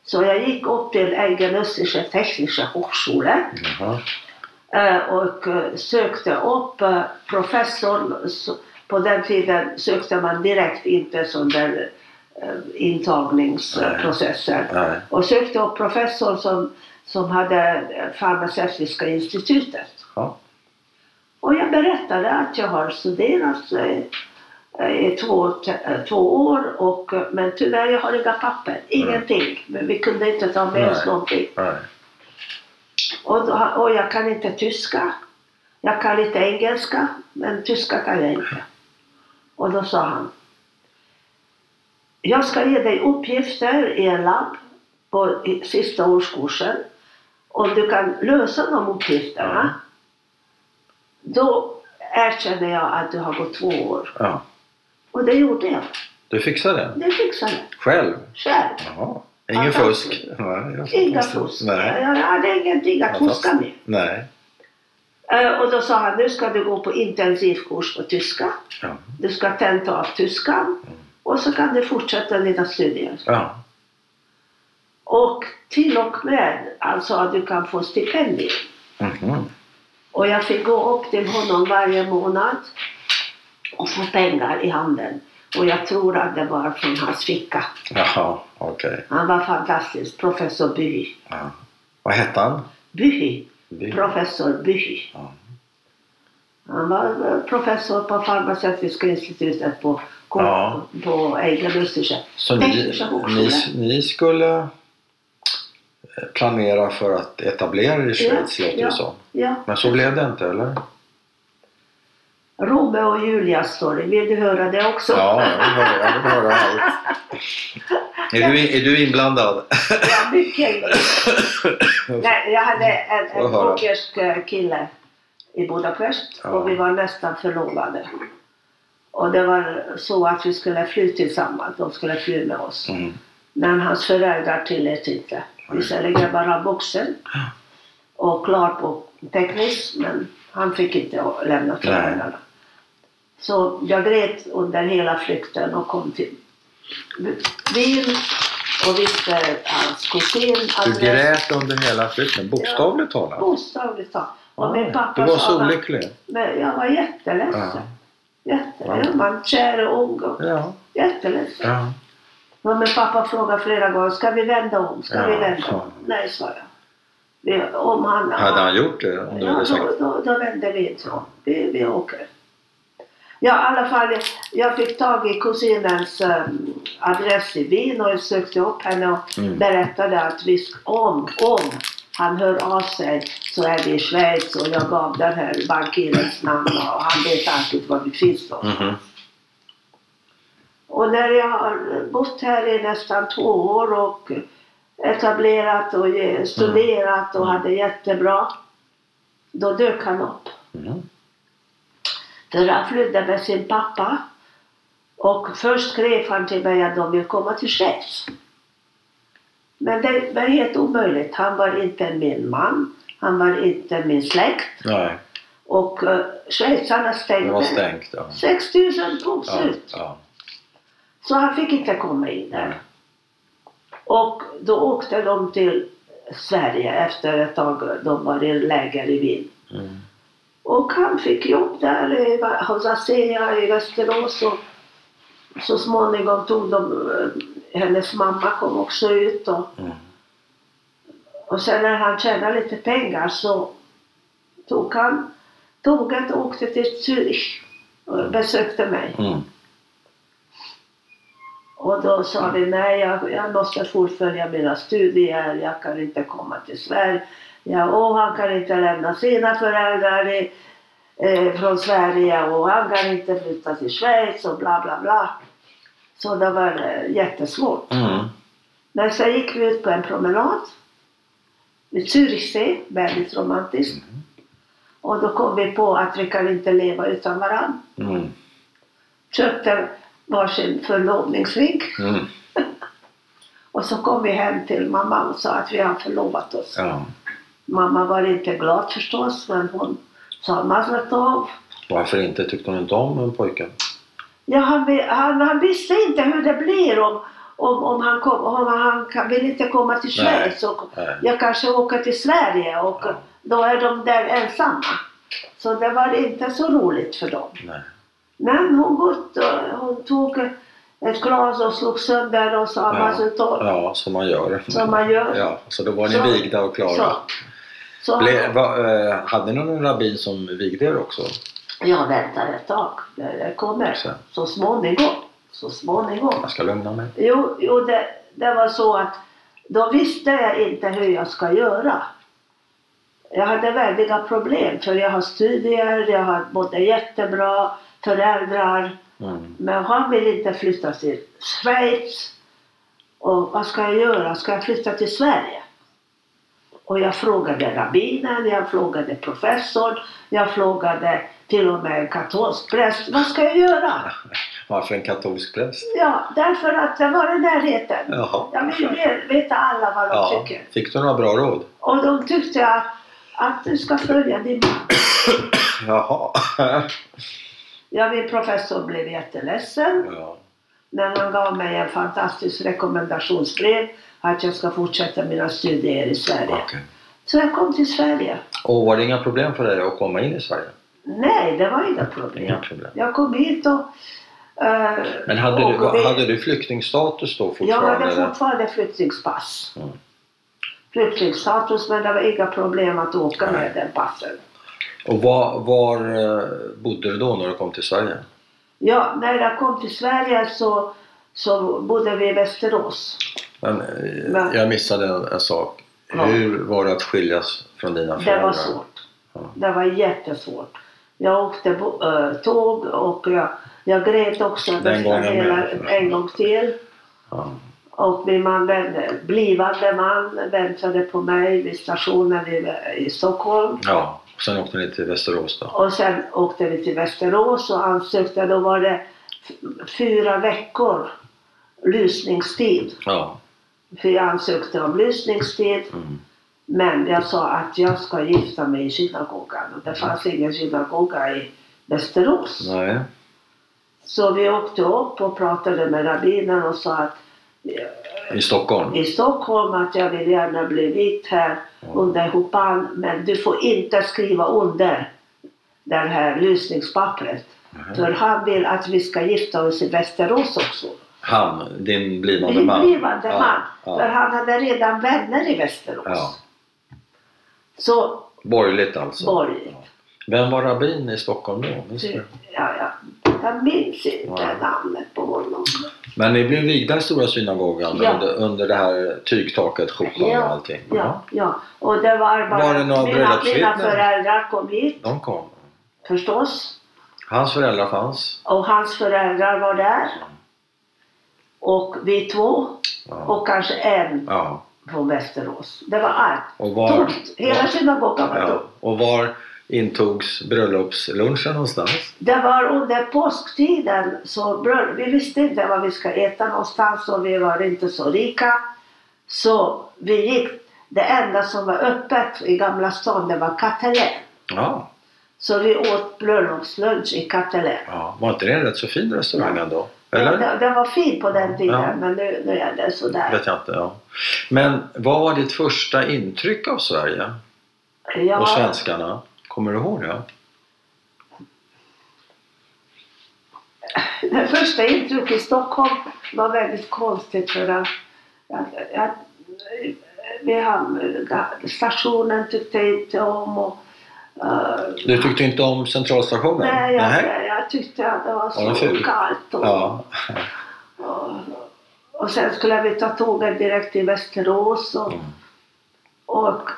Speaker 2: så jag gick upp till Egenössische Technische Hochschule
Speaker 1: Jaha.
Speaker 2: eh, och eh, sökte upp professorn. På den tiden sökte man direkt inte där eh, intagningsprocesser.
Speaker 1: Nej.
Speaker 2: Och sökte upp professor som, som hade eh, farmaceutiska institutet.
Speaker 1: Ja.
Speaker 2: Och jag berättade att jag har studerat eh, i två, eh, två år och, eh, men tyvärr jag har inga papper, ingenting. Men vi kunde inte ta med oss
Speaker 1: Nej.
Speaker 2: någonting.
Speaker 1: Nej.
Speaker 2: Och, då, och jag kan inte tyska. Jag kan lite engelska, men tyska kan jag inte. Och då sa han. Jag ska ge dig uppgifter i en labb på i sista årskursen. Om du kan lösa de uppgifterna, då erkänner jag att du har gått två år.
Speaker 1: Ja.
Speaker 2: Och det gjorde jag.
Speaker 1: Du fixade det?
Speaker 2: Det fixade jag
Speaker 1: Själv?
Speaker 2: själv.
Speaker 1: Jaha. Ingen fusk? Nej,
Speaker 2: Inga fusk.
Speaker 1: Nej.
Speaker 2: Jag hade ingenting att fuska med.
Speaker 1: Nej.
Speaker 2: Eh, Och då sa han, nu ska du gå på intensivkurs på tyska.
Speaker 1: Ja.
Speaker 2: Du ska tenta av tyskan och så kan du fortsätta dina studier.
Speaker 1: Ja.
Speaker 2: Och till och med alltså att du kan få stipendium.
Speaker 1: Mhm.
Speaker 2: Och jag fick gå upp till honom varje månad och få pengar i handen. Och jag tror att det var från hans ficka.
Speaker 1: Jaha, okej.
Speaker 2: Han var fantastisk, professor Byhy.
Speaker 1: Ja. Vad hette han?
Speaker 2: Byhy,
Speaker 1: By-
Speaker 2: professor Byhy.
Speaker 1: Ja.
Speaker 2: Han var eh, professor på farmaceutiska institutet på,
Speaker 1: Ja.
Speaker 2: på Eigen Östersjö.
Speaker 1: Så ni, ni, ni skulle eh, planera för att etablera er i Schweiz,
Speaker 2: Ja,
Speaker 1: låter
Speaker 2: ja.
Speaker 1: det som.
Speaker 2: Ja.
Speaker 1: Men så blev det inte, eller?
Speaker 2: Romeo och Julia story, vill du höra det också?
Speaker 1: Ja, jag vill höra, allt. Är du, är du inblandad?
Speaker 2: Ja, mycket. Nej, jag hade en, en ungersk eh, kille i Budapest
Speaker 1: Ja.
Speaker 2: och vi var nästan förlovade. Och det var så att vi skulle fly tillsammans, de skulle fly med oss.
Speaker 1: Mm.
Speaker 2: Men hans föräldrar tillät inte. Visserligen var han vuxen och klar på tekniskt men han fick inte lämna föräldrarna. Så jag grät under hela flykten och kom till Wien och visste hans kusin
Speaker 1: Du grät under hela flykten, bokstavligt talat?
Speaker 2: Bokstavligt talat. Och min pappa
Speaker 1: Du var så olycklig?
Speaker 2: Men jag var jätteledsen. Jätteledsen.
Speaker 1: Ja.
Speaker 2: Man kär och ung och
Speaker 1: Ja.
Speaker 2: jätteledsen.
Speaker 1: ja.
Speaker 2: Men min pappa frågade flera gånger, ska vi vända om? Ska
Speaker 1: Ja,
Speaker 2: vi vända
Speaker 1: ja.
Speaker 2: om? Nej, sa jag. Vi, om han,
Speaker 1: Hade han gjort det? Om
Speaker 2: Ja,
Speaker 1: sagt
Speaker 2: då, då, då vänder vi inte om. Vi, vi åker. Ja, i alla fall, jag fick tag i kusinens um, adress i Wien och jag sökte upp henne och
Speaker 1: Mm.
Speaker 2: berättade att vi, om, om han hör av sig så är vi i Schweiz och jag gav den här bankirens namn och han vet alltid var vi finns då.
Speaker 1: Mhm.
Speaker 2: Och när jag har bott här i nästan två år och etablerat och ge- studerat och
Speaker 1: Mm.
Speaker 2: hade jättebra, då dök han upp.
Speaker 1: Mhm.
Speaker 2: För han flydde med sin pappa. Och först skrev han till mig att de vill komma till Schweiz. Men det var helt omöjligt. Han var inte min man. Han var inte min släkt.
Speaker 1: Nej,
Speaker 2: Och uh, schweizarna
Speaker 1: det
Speaker 2: stängde.
Speaker 1: var stängt. Ja.
Speaker 2: 6 000 togs
Speaker 1: Ja,
Speaker 2: ut.
Speaker 1: ja.
Speaker 2: Så han fick inte komma in där. Och då åkte de till Sverige efter ett tag. De var i läger i Wien.
Speaker 1: Mm.
Speaker 2: Och han fick jobb där i- hos ASEA i Västerås. Och så småningom tog de, eh, hennes mamma kom också ut. Och,
Speaker 1: Mm.
Speaker 2: och sen när han tjänade lite pengar så tog han tåget och åkte till Zürich och besökte mig.
Speaker 1: Mm.
Speaker 2: Och då sa vi nej, jag, jag måste fullfölja mina studier, jag kan inte komma till Sverige. Ja, och han kan inte lämna sina föräldrar i, eh, från Sverige och han kan inte flytta till Schweiz och bla bla bla. Så det var eh, jättesvårt.
Speaker 1: Mm.
Speaker 2: Men sen gick vi ut på en promenad vid Zürichsee, väldigt romantiskt. Och då kom vi på att vi kan inte leva utan varandra.
Speaker 1: Mm.
Speaker 2: Köpte varsin förlovningsring.
Speaker 1: Mm.
Speaker 2: Och så kom vi hem till mamma och sa att vi har förlovat oss.
Speaker 1: Ja.
Speaker 2: Mamma var inte glad förstås, men hon sa mazel tov.
Speaker 1: Varför inte? Tyckte hon inte om pojken?
Speaker 2: Ja, han, han, han visste inte hur det blir om, om, om han, kom, om han kan, vill inte komma till Schweiz. Och
Speaker 1: Nej.
Speaker 2: jag kanske åker till Sverige och
Speaker 1: Ja.
Speaker 2: då är de där ensamma. Så det var inte så roligt för dem.
Speaker 1: Nej.
Speaker 2: Men hon, gått, hon tog ett glas och slog sönder och sa
Speaker 1: Ja.
Speaker 2: tov.
Speaker 1: Ja, som man gör.
Speaker 2: Som man gör.
Speaker 1: Ja, så då var ni
Speaker 2: Så-
Speaker 1: vigda och klara.
Speaker 2: Så, så
Speaker 1: Ble, va, eh, hade ni någon rabbin som vigde er också?
Speaker 2: Jag väntar ett tag. Det kommer.
Speaker 1: Så.
Speaker 2: Så småningom. Så småningom.
Speaker 1: Jag ska lugna mig.
Speaker 2: Jo, jo det, det var så att då visste jag inte hur jag ska göra. Jag hade väldiga problem för jag har studier, jag har både jättebra föräldrar
Speaker 1: Mm.
Speaker 2: men han vill inte flytta till Schweiz. Och vad ska jag göra? Ska jag flytta till Sverige? Och jag frågade rabbinen, jag frågade professorn, jag frågade till och med en katolsk präst. Vad ska jag göra?
Speaker 1: Varför en katolsk präst?
Speaker 2: Ja, därför att det var i närheten.
Speaker 1: Jaha.
Speaker 2: Jag vill ve- veta alla vad de
Speaker 1: Ja.
Speaker 2: tycker.
Speaker 1: Fick du några bra råd?
Speaker 2: Och de tyckte att, att du ska följa din man.
Speaker 1: Jaha.
Speaker 2: Ja, min professor blev jätteledsen.
Speaker 1: ja.
Speaker 2: Men han gav mig en fantastisk rekommendationsbrev att jag ska fortsätta mina studier i Sverige.
Speaker 1: Okej.
Speaker 2: Så jag kom till Sverige.
Speaker 1: Och var det inga problem för dig att komma in i Sverige?
Speaker 2: Nej, det var inga problem.
Speaker 1: Inga problem.
Speaker 2: Jag kom hit och... eh,
Speaker 1: Men hade du, hade du flyktingstatus då
Speaker 2: Jag
Speaker 1: fortfarande?
Speaker 2: hade
Speaker 1: eller?
Speaker 2: fortfarande flyktingspass.
Speaker 1: Mm.
Speaker 2: Flyktingstatus, men det var inga problem att åka
Speaker 1: Nej.
Speaker 2: med den passen.
Speaker 1: Och var, var eh, bodde du då när du kom till Sverige?
Speaker 2: Ja, när jag kom till Sverige så, så bodde vi i Västerås.
Speaker 1: Men, eh,
Speaker 2: Men-
Speaker 1: jag missade en, en sak.
Speaker 2: Ja.
Speaker 1: Hur var det att skiljas från dina
Speaker 2: Det
Speaker 1: föräldrar?
Speaker 2: var svårt.
Speaker 1: Ja.
Speaker 2: Det var jättesvårt. Jag åkte äh, tåg och jag, jag grät också
Speaker 1: Den gången
Speaker 2: hela, en gång till.
Speaker 1: Ja.
Speaker 2: Och min man, blivande man väntade på mig vid stationen i, i Stockholm.
Speaker 1: ja. Och sen åkte ni till Västerås då?
Speaker 2: Och sen åkte vi till Västerås och ansökte. Då var det fyra veckor lysningstid.
Speaker 1: Ja.
Speaker 2: För jag ansökte om lysningstid.
Speaker 1: Mm.
Speaker 2: Men jag sa att jag ska gifta mig i synagogan. Och det fanns ingen synagoga i Västerås.
Speaker 1: Nej.
Speaker 2: Så vi åkte upp och pratade med rabbinen och sa att
Speaker 1: I Stockholm?
Speaker 2: i Stockholm att jag vill gärna bli vit här under hupan men du får inte skriva under det här lysningspappret. För han vill att vi ska gifta oss i Västerås också.
Speaker 1: Han, din blivande
Speaker 2: Min
Speaker 1: man?
Speaker 2: blivande
Speaker 1: Ja,
Speaker 2: man. För
Speaker 1: Ja.
Speaker 2: han hade redan vänner i Västerås.
Speaker 1: Ja.
Speaker 2: Så
Speaker 1: Borgerligt alltså?
Speaker 2: borgerligt.
Speaker 1: Ja. Vem var rabbin i Stockholm då? Minns du?
Speaker 2: Ja, ja. Jag minns inte
Speaker 1: Ja.
Speaker 2: namnet på honom.
Speaker 1: Men ni blev vigda i Stora synagogan
Speaker 2: Ja.
Speaker 1: under, under det här tygtaket, skjortan
Speaker 2: Ja.
Speaker 1: och allting?
Speaker 2: Ja, ja. Och det var bara...
Speaker 1: Var det några
Speaker 2: mina, mina föräldrar kom hit
Speaker 1: De kom.
Speaker 2: förstås.
Speaker 1: Hans föräldrar fanns?
Speaker 2: Och hans föräldrar var där. Och vi två.
Speaker 1: Ja.
Speaker 2: Och kanske en
Speaker 1: ja.
Speaker 2: Från Västerås. Det var allt.
Speaker 1: Och var,
Speaker 2: Tomt. Hela synagogan var
Speaker 1: ja.
Speaker 2: tom.
Speaker 1: och var intogs bröllopslunchen någonstans?
Speaker 2: Det var under påsktiden. Så bröll- vi visste inte vad vi ska äta någonstans och vi var inte så rika. Så vi gick. Det enda som var öppet i Gamla stan det var Katelen.
Speaker 1: Ja.
Speaker 2: Så vi åt bröllopslunch i Katelen.
Speaker 1: ja. Var inte det en rätt så fin restaurang ändå?
Speaker 2: Ja,
Speaker 1: Eller?
Speaker 2: det, det var fint på den tiden
Speaker 1: Ja.
Speaker 2: men nu, nu är det sådär.
Speaker 1: vet jag inte. Ja. Men vad var ditt första intryck av Sverige
Speaker 2: Ja,
Speaker 1: och svenskarna? Kommer du ihåg det?
Speaker 2: Det första intrycket i Stockholm var väldigt konstigt för att jag, jag, vi har, stationen tyckte jag inte om och
Speaker 1: Du tyckte inte om centralstationen?
Speaker 2: nej, jag,
Speaker 1: Nähä?
Speaker 2: jag tyckte att det var
Speaker 1: Var
Speaker 2: så
Speaker 1: ful?
Speaker 2: kallt. Och,
Speaker 1: Ja.
Speaker 2: och, och sen skulle vi ta tåget direkt till Västerås och,
Speaker 1: Mm.
Speaker 2: och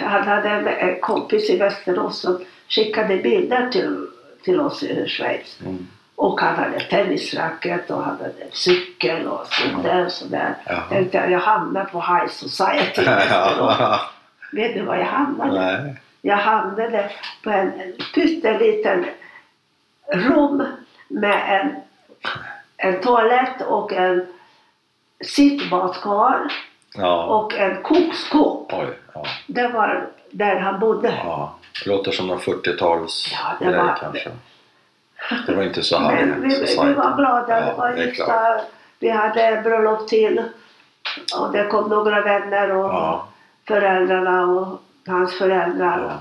Speaker 2: han hade en kompis i Västerås som skickade bilder till, till oss i Schweiz.
Speaker 1: Mm.
Speaker 2: Och han hade tennisracket och han hade cykel och sådär. sådär.
Speaker 1: Jaha.
Speaker 2: Tänkte jag, jag hamnar på High Society.
Speaker 1: Ja.
Speaker 2: Vet du var jag hamnade?
Speaker 1: Nej.
Speaker 2: Jag hamnade på en pytteliten rum med en, en toalett och en sittbadkar
Speaker 1: Ja.
Speaker 2: och en kokskåp.
Speaker 1: Oj. Ja.
Speaker 2: Det var där han bodde.
Speaker 1: ja. Låter som någon 40-tals
Speaker 2: Ja, det var-
Speaker 1: kanske. Det var inte så high
Speaker 2: Men vi,
Speaker 1: society.
Speaker 2: vi var glada.
Speaker 1: Ja,
Speaker 2: det var
Speaker 1: det
Speaker 2: gifta. Vi hade bröllop till. Och det kom några vänner och
Speaker 1: Ja.
Speaker 2: föräldrarna och hans föräldrar.
Speaker 1: Ja.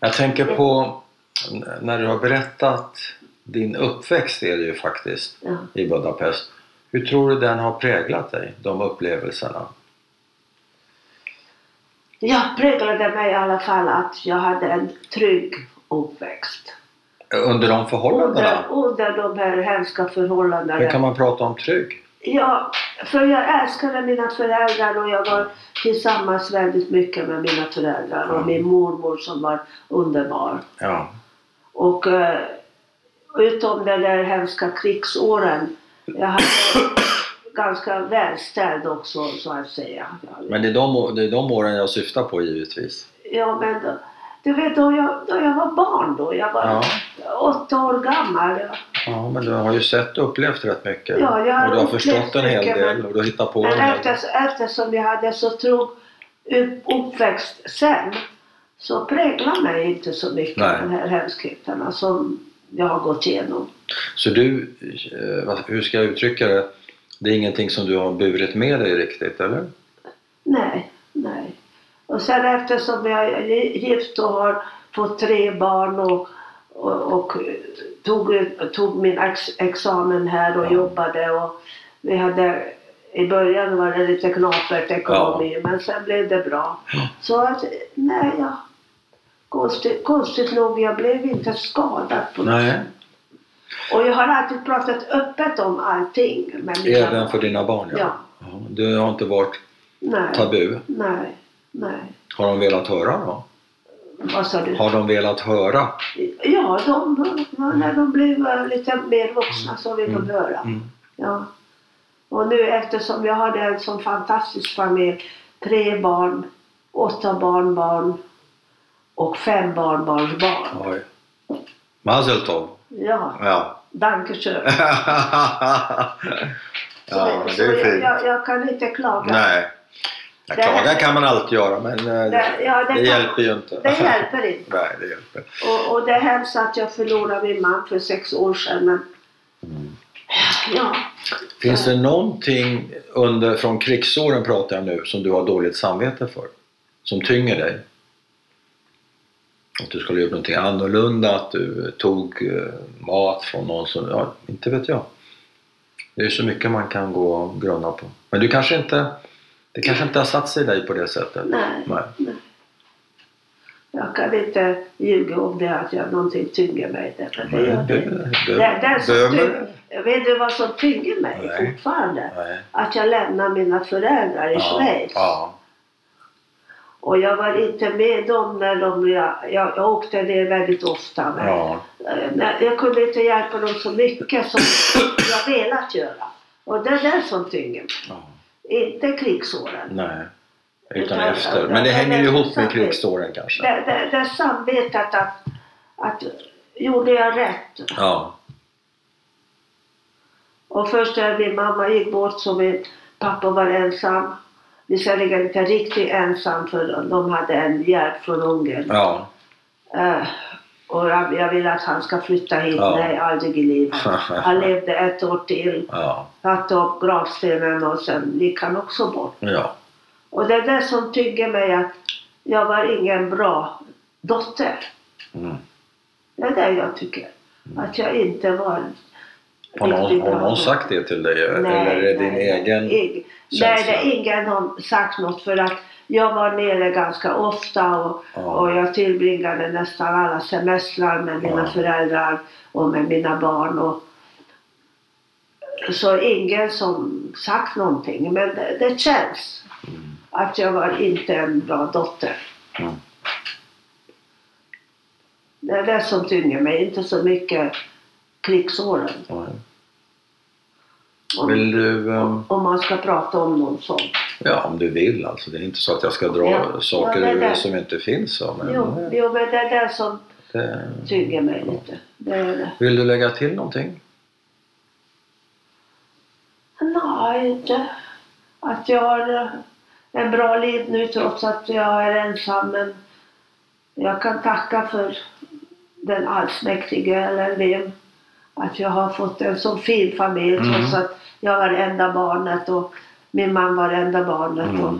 Speaker 1: Jag tänker på när du har berättat din uppväxt är det ju faktiskt
Speaker 2: Ja.
Speaker 1: i Budapest. Hur tror du den har präglat dig, de upplevelserna?
Speaker 2: Jag präglade mig i alla fall att jag hade en trygg uppväxt.
Speaker 1: Under de förhållandena?
Speaker 2: Under, under de här hemska förhållandena.
Speaker 1: Hur kan man prata om trygg?
Speaker 2: Ja, för jag älskade mina föräldrar och jag var tillsammans väldigt mycket med mina föräldrar och
Speaker 1: Mm.
Speaker 2: min mormor som var underbar.
Speaker 1: Ja.
Speaker 2: Och eh, utom de där hemska krigsåren, jag hade ganska välställd också så att säga.
Speaker 1: Men det är, de, det är de åren jag syftar på givetvis.
Speaker 2: Ja men du vet då jag, då jag var barn då, jag var
Speaker 1: Ja.
Speaker 2: åtta år gammal.
Speaker 1: Ja, men du har ju sett och upplevt rätt mycket.
Speaker 2: Ja, jag har
Speaker 1: och du har förstått en hel del
Speaker 2: men-
Speaker 1: och du har hittat på en hel del.
Speaker 2: eftersom jag hade så upp- uppväxt sen så präglar mig inte så mycket
Speaker 1: Nej.
Speaker 2: de här hemskheterna som jag har gått igenom.
Speaker 1: Så du, eh, hur ska jag uttrycka det? Det är ingenting som du har burit med dig riktigt, eller?
Speaker 2: Nej, nej. Och sen eftersom jag är gift och har fått tre barn och och, och tog, tog min ex, examen här och
Speaker 1: Ja.
Speaker 2: jobbade. Och vi hade, I början var det lite knapert ekonomi men sen blev det bra. Så att, nej, ja. Konstigt, konstigt nog, jag blev inte skadad på något
Speaker 1: Nej.
Speaker 2: Och jag har alltid pratat öppet om allting. Mina
Speaker 1: även för dina barn ja.
Speaker 2: Ja.
Speaker 1: ja. Det har inte varit
Speaker 2: Nej,
Speaker 1: tabu.
Speaker 2: nej, nej.
Speaker 1: Har de velat höra då?
Speaker 2: Vad sa du?
Speaker 1: Har de velat höra?
Speaker 2: Ja, de, när de blev lite mer vuxna så vill de höra.
Speaker 1: Mm.
Speaker 2: Ja. Och nu eftersom jag hade en sån fantastisk familj, tre barn, åtta barnbarn och fem barnbarnsbarn.
Speaker 1: Oj. Mazel tov.
Speaker 2: Ja,
Speaker 1: Ja.
Speaker 2: dankeschön.
Speaker 1: ja,
Speaker 2: så
Speaker 1: det är fint.
Speaker 2: jag, jag kan inte klaga.
Speaker 1: Nej. Klaga kan man alltid göra men eh, det,
Speaker 2: ja, det
Speaker 1: det
Speaker 2: kan-
Speaker 1: hjälper ju inte.
Speaker 2: Det hjälper inte.
Speaker 1: Nej, det hjälper.
Speaker 2: Och, och det är hemskt att jag förlorade min man för sex år sedan. Men
Speaker 1: Mm.
Speaker 2: ja,
Speaker 1: Finns det någonting under, från krigsåren pratar jag nu, som du har dåligt samvete för? Som tynger dig? Att du skulle ha gjort någonting annorlunda, att du tog eh, mat från någon som, ja, inte vet jag. Det är så mycket man kan gå och grunna på. Men du kanske inte, det kanske inte har satt sig i dig på det sättet?
Speaker 2: nej.
Speaker 1: Nej.
Speaker 2: Jag kan inte ljuga om det att jag någonting tynger mig. Det, men det, gör
Speaker 1: Men
Speaker 2: det.
Speaker 1: det-
Speaker 2: Det,
Speaker 1: det-
Speaker 2: det är som
Speaker 1: dömer-
Speaker 2: tynger, vet du vad som tynger mig
Speaker 1: Nej.
Speaker 2: fortfarande?
Speaker 1: Nej.
Speaker 2: Att jag lämnar mina föräldrar i
Speaker 1: Ja,
Speaker 2: Schweiz.
Speaker 1: ja.
Speaker 2: Och jag var inte med dem när de... Jag, jag, jag åkte ner väldigt ofta. Men,
Speaker 1: ja.
Speaker 2: jag kunde inte hjälpa dem så mycket som jag velat göra. Och det är det som tynger mig.
Speaker 1: ja.
Speaker 2: Inte krigsåren.
Speaker 1: Nej. Utan
Speaker 2: Utan-
Speaker 1: efter. Men det hänger ju ihop med
Speaker 2: så-
Speaker 1: krigsåren kanske.
Speaker 2: Det, det, det är samvetet att, att gjorde jag rätt?
Speaker 1: Ja.
Speaker 2: Och först när min mamma gick bort så min pappa var ensam. Visserligen inte riktigt ensam för de hade en hjälp från Ungern.
Speaker 1: Ja.
Speaker 2: Eh, och jag, vill att han ska flytta hit.
Speaker 1: Ja.
Speaker 2: Nej, aldrig i livet. Han levde ett år till.
Speaker 1: Ja.
Speaker 2: Satte upp gravstenen och sen gick han också bort.
Speaker 1: Ja.
Speaker 2: Och det är det som tycker mig att jag var ingen bra dotter.
Speaker 1: Mm.
Speaker 2: Det är det jag tycker. Att jag inte var
Speaker 1: Har någon, har någon sagt det till dig? eller är det din
Speaker 2: nej,
Speaker 1: egen känsla?
Speaker 2: Nej, det är ingen har sagt något för att jag var nere ganska ofta och,
Speaker 1: Ja.
Speaker 2: och jag tillbringade nästan alla semestrar med mina
Speaker 1: Ja.
Speaker 2: föräldrar och med mina barn. Och, så ingen som sagt någonting. Men det, det känns
Speaker 1: Mm.
Speaker 2: att jag var inte en bra dotter.
Speaker 1: Mm.
Speaker 2: Det är det som tynger mig, inte så mycket krigsåren.
Speaker 1: Nej.
Speaker 2: Om,
Speaker 1: Vill du... ehm,
Speaker 2: om man ska prata om någon sån.
Speaker 1: Ja, om du vill alltså. Det är inte så att jag ska dra
Speaker 2: Ja.
Speaker 1: saker
Speaker 2: det det.
Speaker 1: som inte finns. Så, men,
Speaker 2: Jo, jo, men det är det som
Speaker 1: det,
Speaker 2: tynger mig lite. Det är det.
Speaker 1: vill du lägga till någonting?
Speaker 2: Nej, inte. Att jag har eh, en bra liv nu trots att jag är ensam. Men jag kan tacka för den allsmäktige eller vem. Att jag har fått en så fin familj
Speaker 1: Mm.
Speaker 2: trots att jag var enda barnet och min man var enda barnet.
Speaker 1: Mm.
Speaker 2: Och,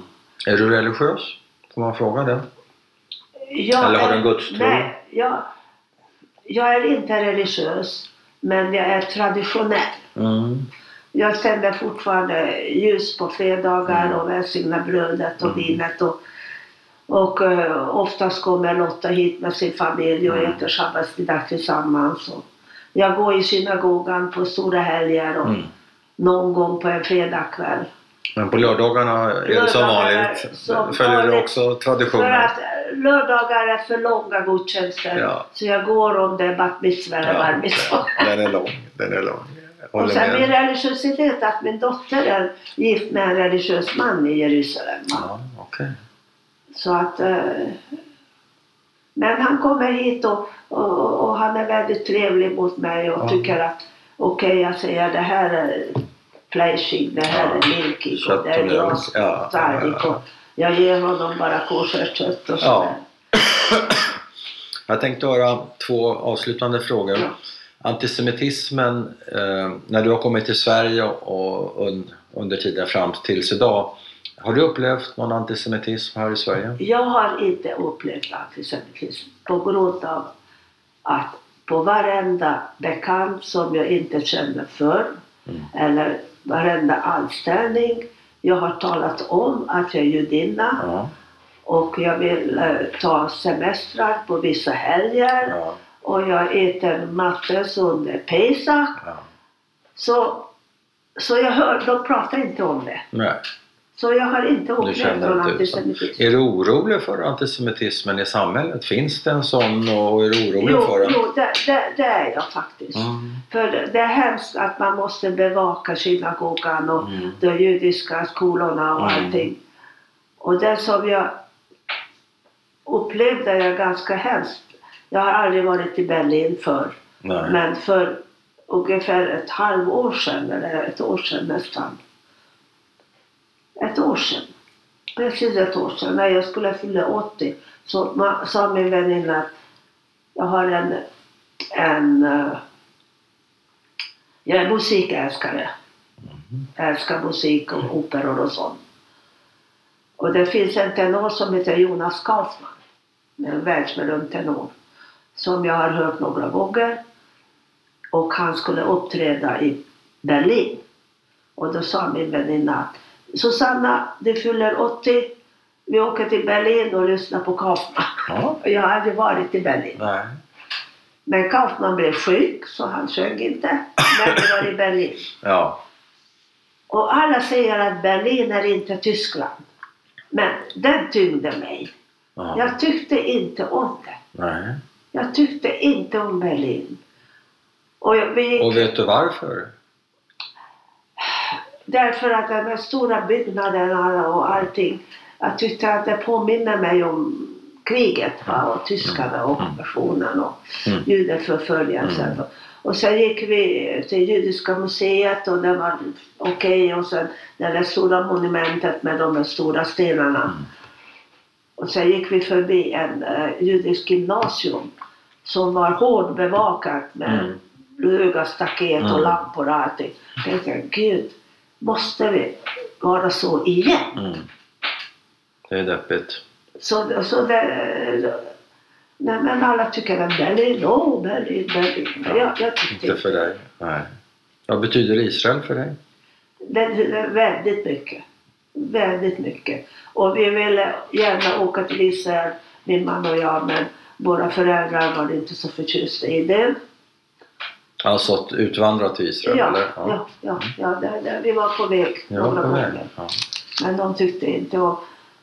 Speaker 1: Är du religiös? Får man fråga det?
Speaker 2: jag
Speaker 1: Eller har du en gudstro?
Speaker 2: Nej, jag, jag är inte religiös. Men jag är traditionell.
Speaker 1: Mm.
Speaker 2: Jag tänder fortfarande ljus på fredagar
Speaker 1: Mm.
Speaker 2: och välsignar brödet och
Speaker 1: Mm.
Speaker 2: vinet. Och, och uh, oftast kommer Lotta hit med sin familj och
Speaker 1: Mm.
Speaker 2: äter sabbatsmiddag tillsammans. Och jag går i synagogan på stora helger och
Speaker 1: Mm.
Speaker 2: Någon gång på en fredagkväll.
Speaker 1: Men på lördagarna är det som vanligt.
Speaker 2: som
Speaker 1: Följer du också
Speaker 2: För
Speaker 1: traditionen?
Speaker 2: att eh, lördagar är för långa gudstjänster.
Speaker 1: Ja.
Speaker 2: Så jag går om det är bat mitzvah eller bar mitzvah.
Speaker 1: den är lång. Den är lång.
Speaker 2: Och sen min religiositet att min dotter är gift med en religiös man i Jerusalem.
Speaker 1: Ja, okej.
Speaker 2: Så att... Eh, men han kommer hit och, och, och han är väldigt trevlig mot mig och
Speaker 1: Ja.
Speaker 2: tycker att okej, jag säger det här flashig, det här
Speaker 1: Ja.
Speaker 2: är
Speaker 1: Kött
Speaker 2: och det är
Speaker 1: mjölk. Ja, ja, ja.
Speaker 2: Jag ger honom bara kosherkött och sådär.
Speaker 1: Jag tänkte höra två avslutande frågor. Antisemitismen, eh, när du har kommit till Sverige och un, under tiden fram tills idag. Har du upplevt någon antisemitism här i Sverige?
Speaker 2: Jag har inte upplevt antisemitism på grund av att på varenda bekant som jag inte känner för
Speaker 1: Mm.
Speaker 2: eller varenda anställning. Jag har talat om att jag är judinna
Speaker 1: Ja.
Speaker 2: och jag vill eh, ta semestrar på vissa helger
Speaker 1: Ja.
Speaker 2: och jag äter mattes under Pesach.
Speaker 1: Ja.
Speaker 2: Så, så jag hör, de pratar inte om det.
Speaker 1: Nej,
Speaker 2: Så jag har inte upplevt någon
Speaker 1: så.
Speaker 2: antisemitism.
Speaker 1: Är du orolig för antisemitismen i samhället? Finns det en sån och är du orolig
Speaker 2: Jo,
Speaker 1: för den?
Speaker 2: jo det, det, det är jag faktiskt.
Speaker 1: Mm.
Speaker 2: För det- är hemskt att man måste bevaka synagogan och
Speaker 1: Mm.
Speaker 2: de judiska skolorna och
Speaker 1: Mm.
Speaker 2: allting. Och det som jag upplevde är ganska hemskt. Jag har aldrig varit i Berlin förr. Men för ungefär ett halvår sedan, eller ett år sedan nästan. Ett år sedan. Precis ett år sedan, när jag skulle fylla 80, så ma- sa min väninna att jag har en, en uh, jag är musikälskare. Jag älskar musik och operor och sånt. Och det finns en tenor som heter Jonas Karlsman, En världsberömd tenor. Som jag har hört några gånger. Och han skulle uppträda i Berlin. Och då sa min väninna att Susanna, du fyller 80. Vi åker till Berlin och lyssnar på Kaufman.
Speaker 1: Ja.
Speaker 2: Jag har aldrig varit i Berlin.
Speaker 1: Nej.
Speaker 2: Men Kaufman blev sjuk så han sjöng inte. Men det var i Berlin.
Speaker 1: Ja.
Speaker 2: Och alla säger att Berlin är inte Tyskland. Men den tyngde mig.
Speaker 1: Ja.
Speaker 2: Jag tyckte inte om det.
Speaker 1: Nej.
Speaker 2: Jag tyckte inte om Berlin. Och jag- vi gick
Speaker 1: Och vet du varför?
Speaker 2: Därför att de här stora byggnaderna och allting. Jag tyckte att det påminner mig om kriget va? och tyskarna och ockupationen och
Speaker 1: Mm.
Speaker 2: judeförföljelsen.
Speaker 1: Mm.
Speaker 2: Och sen gick vi till Judiska museet och det var okej och sen det där stora monumentet med de stora stenarna.
Speaker 1: Mm.
Speaker 2: Och sen gick vi förbi en uh, judisk gymnasium som var hårt bevakat med
Speaker 1: Mm.
Speaker 2: höga staket och
Speaker 1: Mm.
Speaker 2: lampor och allting. Jag tänkte, gud, måste vi vara så igen?
Speaker 1: Mm. Det är deppigt.
Speaker 2: Så, så det, nej, men alla tycker att jag, jag tyckte
Speaker 1: Inte för dig. Nej. Vad betyder Israel för dig?
Speaker 2: det, det väldigt mycket. Väldigt mycket. Och vi ville gärna åka till Israel, min man och jag, men våra föräldrar var inte så förtjusta i det.
Speaker 1: Alltså att utvandra till Israel
Speaker 2: Ja,
Speaker 1: eller?
Speaker 2: ja, ja, ja där, där, vi var på väg några gånger.
Speaker 1: Ja.
Speaker 2: Men de tyckte inte om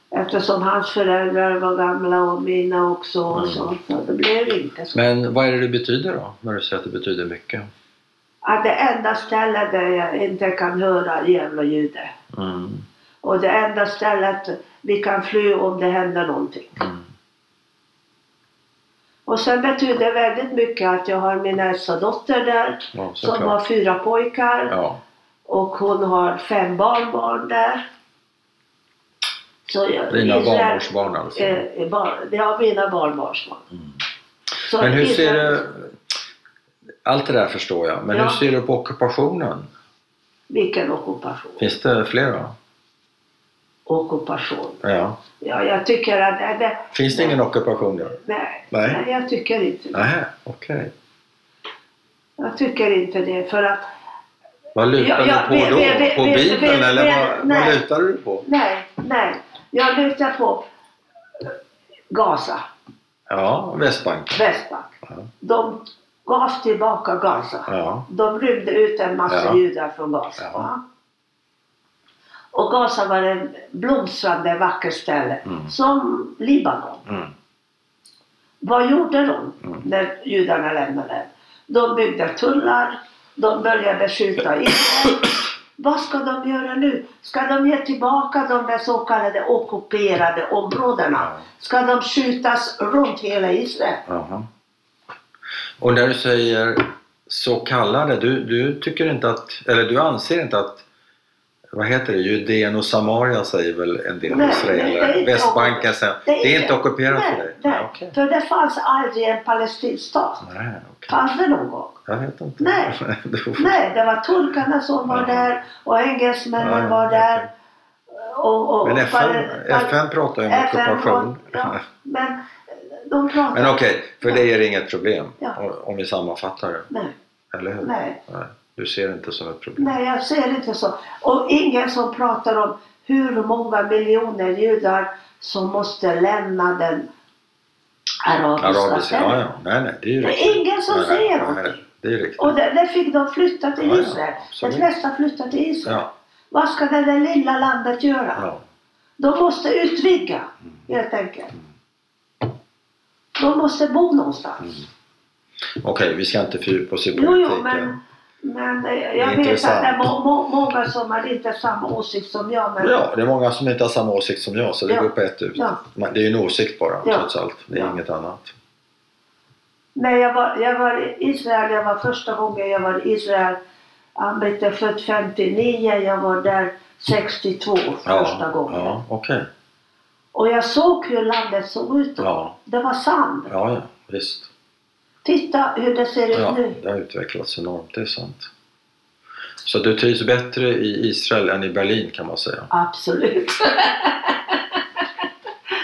Speaker 2: Eftersom hans föräldrar var gamla och mina också och så,
Speaker 1: Mm.
Speaker 2: så det blev inte så.
Speaker 1: Men vad är det det betyder då? När du säger att det betyder mycket?
Speaker 2: Att det enda stället där jag inte kan höra djävuljudet.
Speaker 1: Mm.
Speaker 2: Och det enda stället vi kan fly om det händer någonting.
Speaker 1: Mm.
Speaker 2: Och sen betyder det väldigt mycket att jag har min äldsta dotter där
Speaker 1: Ja,
Speaker 2: som har fyra pojkar
Speaker 1: Ja.
Speaker 2: och hon har fem barnbarn där. Så jag,
Speaker 1: Dina barnbarnsbarn alltså.
Speaker 2: Eh, är bar, har mina barnbarnsbarn.
Speaker 1: Mm.
Speaker 2: Så
Speaker 1: Men hur ser du... Allt det där förstår jag. Men
Speaker 2: Ja.
Speaker 1: hur ser du på ockupationen?
Speaker 2: Vilken ockupation?
Speaker 1: Finns det flera?
Speaker 2: Ockupation.
Speaker 1: Ja.
Speaker 2: Ja, jag tycker att det, det,
Speaker 1: Finns det ingen ockupation? Ja?
Speaker 2: nej,
Speaker 1: Nej.
Speaker 2: nej, jag tycker inte det.
Speaker 1: Nej, okej.
Speaker 2: Jag tycker inte det för att
Speaker 1: Vad lutar
Speaker 2: Ja, ja,
Speaker 1: du på
Speaker 2: vi-
Speaker 1: då?
Speaker 2: vi-
Speaker 1: på
Speaker 2: vi-
Speaker 1: Bibeln eller vad, vad
Speaker 2: nej.
Speaker 1: lutar du på?
Speaker 2: nej, nej. Jag lutar på Gaza,
Speaker 1: Ja, Västbanken.
Speaker 2: Västbank.
Speaker 1: Ja.
Speaker 2: De gav tillbaka Gaza.
Speaker 1: Ja.
Speaker 2: De rymde ut en massa
Speaker 1: Ja.
Speaker 2: judar från Gaza.
Speaker 1: Ja.
Speaker 2: Och Gaza var en blomstrande vacker ställe.
Speaker 1: Mm.
Speaker 2: Som Libanon.
Speaker 1: Mm.
Speaker 2: Vad gjorde de
Speaker 1: Mm.
Speaker 2: när judarna lämnade? De byggde tullar. De började beskjuta Israel. Vad ska de göra nu? Ska de ge tillbaka de där så kallade ockuperade områdena? Ska de skjutas runt hela Israel?
Speaker 1: Jaha. Och när du säger så kallade, du, du tycker inte att, eller du anser inte att vad heter det, Judeen och Samaria säger väl en del
Speaker 2: Nej,
Speaker 1: israeler.
Speaker 2: nej, det är
Speaker 1: Västbanken sen. Det är, inte ockuperat
Speaker 2: nej,
Speaker 1: för dig?
Speaker 2: Nej,
Speaker 1: okej.
Speaker 2: för det fanns aldrig en palestinsk stat.
Speaker 1: Nej, okej.
Speaker 2: Fanns det någon gång?
Speaker 1: Jag vet inte.
Speaker 2: Nej. Nej, det var turkarna som var där och engelsmännen var där. Och, och,
Speaker 1: Men FN, FN pratar ju om ockupation.
Speaker 2: ja, men de pratar.
Speaker 1: Men okej, för
Speaker 2: Ja.
Speaker 1: dig är det inget problem
Speaker 2: Ja.
Speaker 1: om- om vi sammanfattar det.
Speaker 2: Nej,
Speaker 1: Eller hur?
Speaker 2: nej,
Speaker 1: Nej, Du ser inte som ett problem.
Speaker 2: nej, jag ser inte så. Och ingen som pratar om hur många miljoner judar som måste lämna den arabiska
Speaker 1: Arabiska, ja, ja. Nej, nej, det är ju
Speaker 2: Det är ingen som
Speaker 1: nej,
Speaker 2: säger
Speaker 1: nej, nej, det är riktigt.
Speaker 2: Och där, fick de flytta till
Speaker 1: Ja, ja,
Speaker 2: Israel. De
Speaker 1: absolut.
Speaker 2: flesta flyttar till Israel.
Speaker 1: Ja,
Speaker 2: Vad ska det där lilla landet göra?
Speaker 1: ja.
Speaker 2: De måste utvidga, helt enkelt. De måste bo någonstans.
Speaker 1: Mm. Okej, vi ska inte fördjupa oss i
Speaker 2: Jo,
Speaker 1: politiken.
Speaker 2: jo, men, men eh, jag vet att
Speaker 1: intressant.
Speaker 2: det är må, må, många som har inte samma åsikt som jag. Men
Speaker 1: Ja, det är många som inte har samma åsikt som jag, så det
Speaker 2: Ja.
Speaker 1: går på ett ut.
Speaker 2: Ja.
Speaker 1: Det är ju en åsikt bara,
Speaker 2: Ja.
Speaker 1: trots allt. Det är
Speaker 2: Ja.
Speaker 1: inget annat.
Speaker 2: när jag var, jag var i Israel, jag var första gången jag var i Israel. Ann-Britt är född 59, jag var där 62 första gången.
Speaker 1: Ja, okej.
Speaker 2: Och jag såg hur landet såg ut då.
Speaker 1: Ja.
Speaker 2: Det var sand.
Speaker 1: Ja, ja, visst.
Speaker 2: Titta hur det ser ut
Speaker 1: Ja,
Speaker 2: nu.
Speaker 1: det har utvecklats enormt, det är sant. Så du trivs bättre i Israel än i Berlin kan man säga.
Speaker 2: Absolut.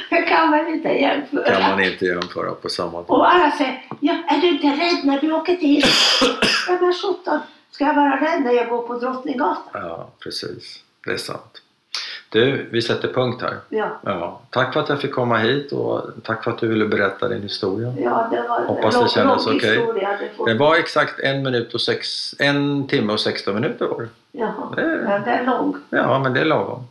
Speaker 2: det kan man inte jämföra.
Speaker 1: Kan man inte jämföra på samma dag.
Speaker 2: Och alla säger, ja, är du inte rädd när du åker till Israel? ja men sjutton, ska jag vara rädd när jag går på Drottninggatan?
Speaker 1: Ja, precis. Det är sant. Du, vi sätter punkt här.
Speaker 2: Ja,
Speaker 1: Ja, tack för att jag fick komma hit och tack för att du ville berätta din historia.
Speaker 2: ja det var
Speaker 1: Hoppas det kändes okej.
Speaker 2: historia. Det får...
Speaker 1: Det var exakt en minut och sex, en timme och 16 minuter var det.
Speaker 2: Jaha,
Speaker 1: Det är-
Speaker 2: men det är lång.
Speaker 1: Ja, men det är lagom.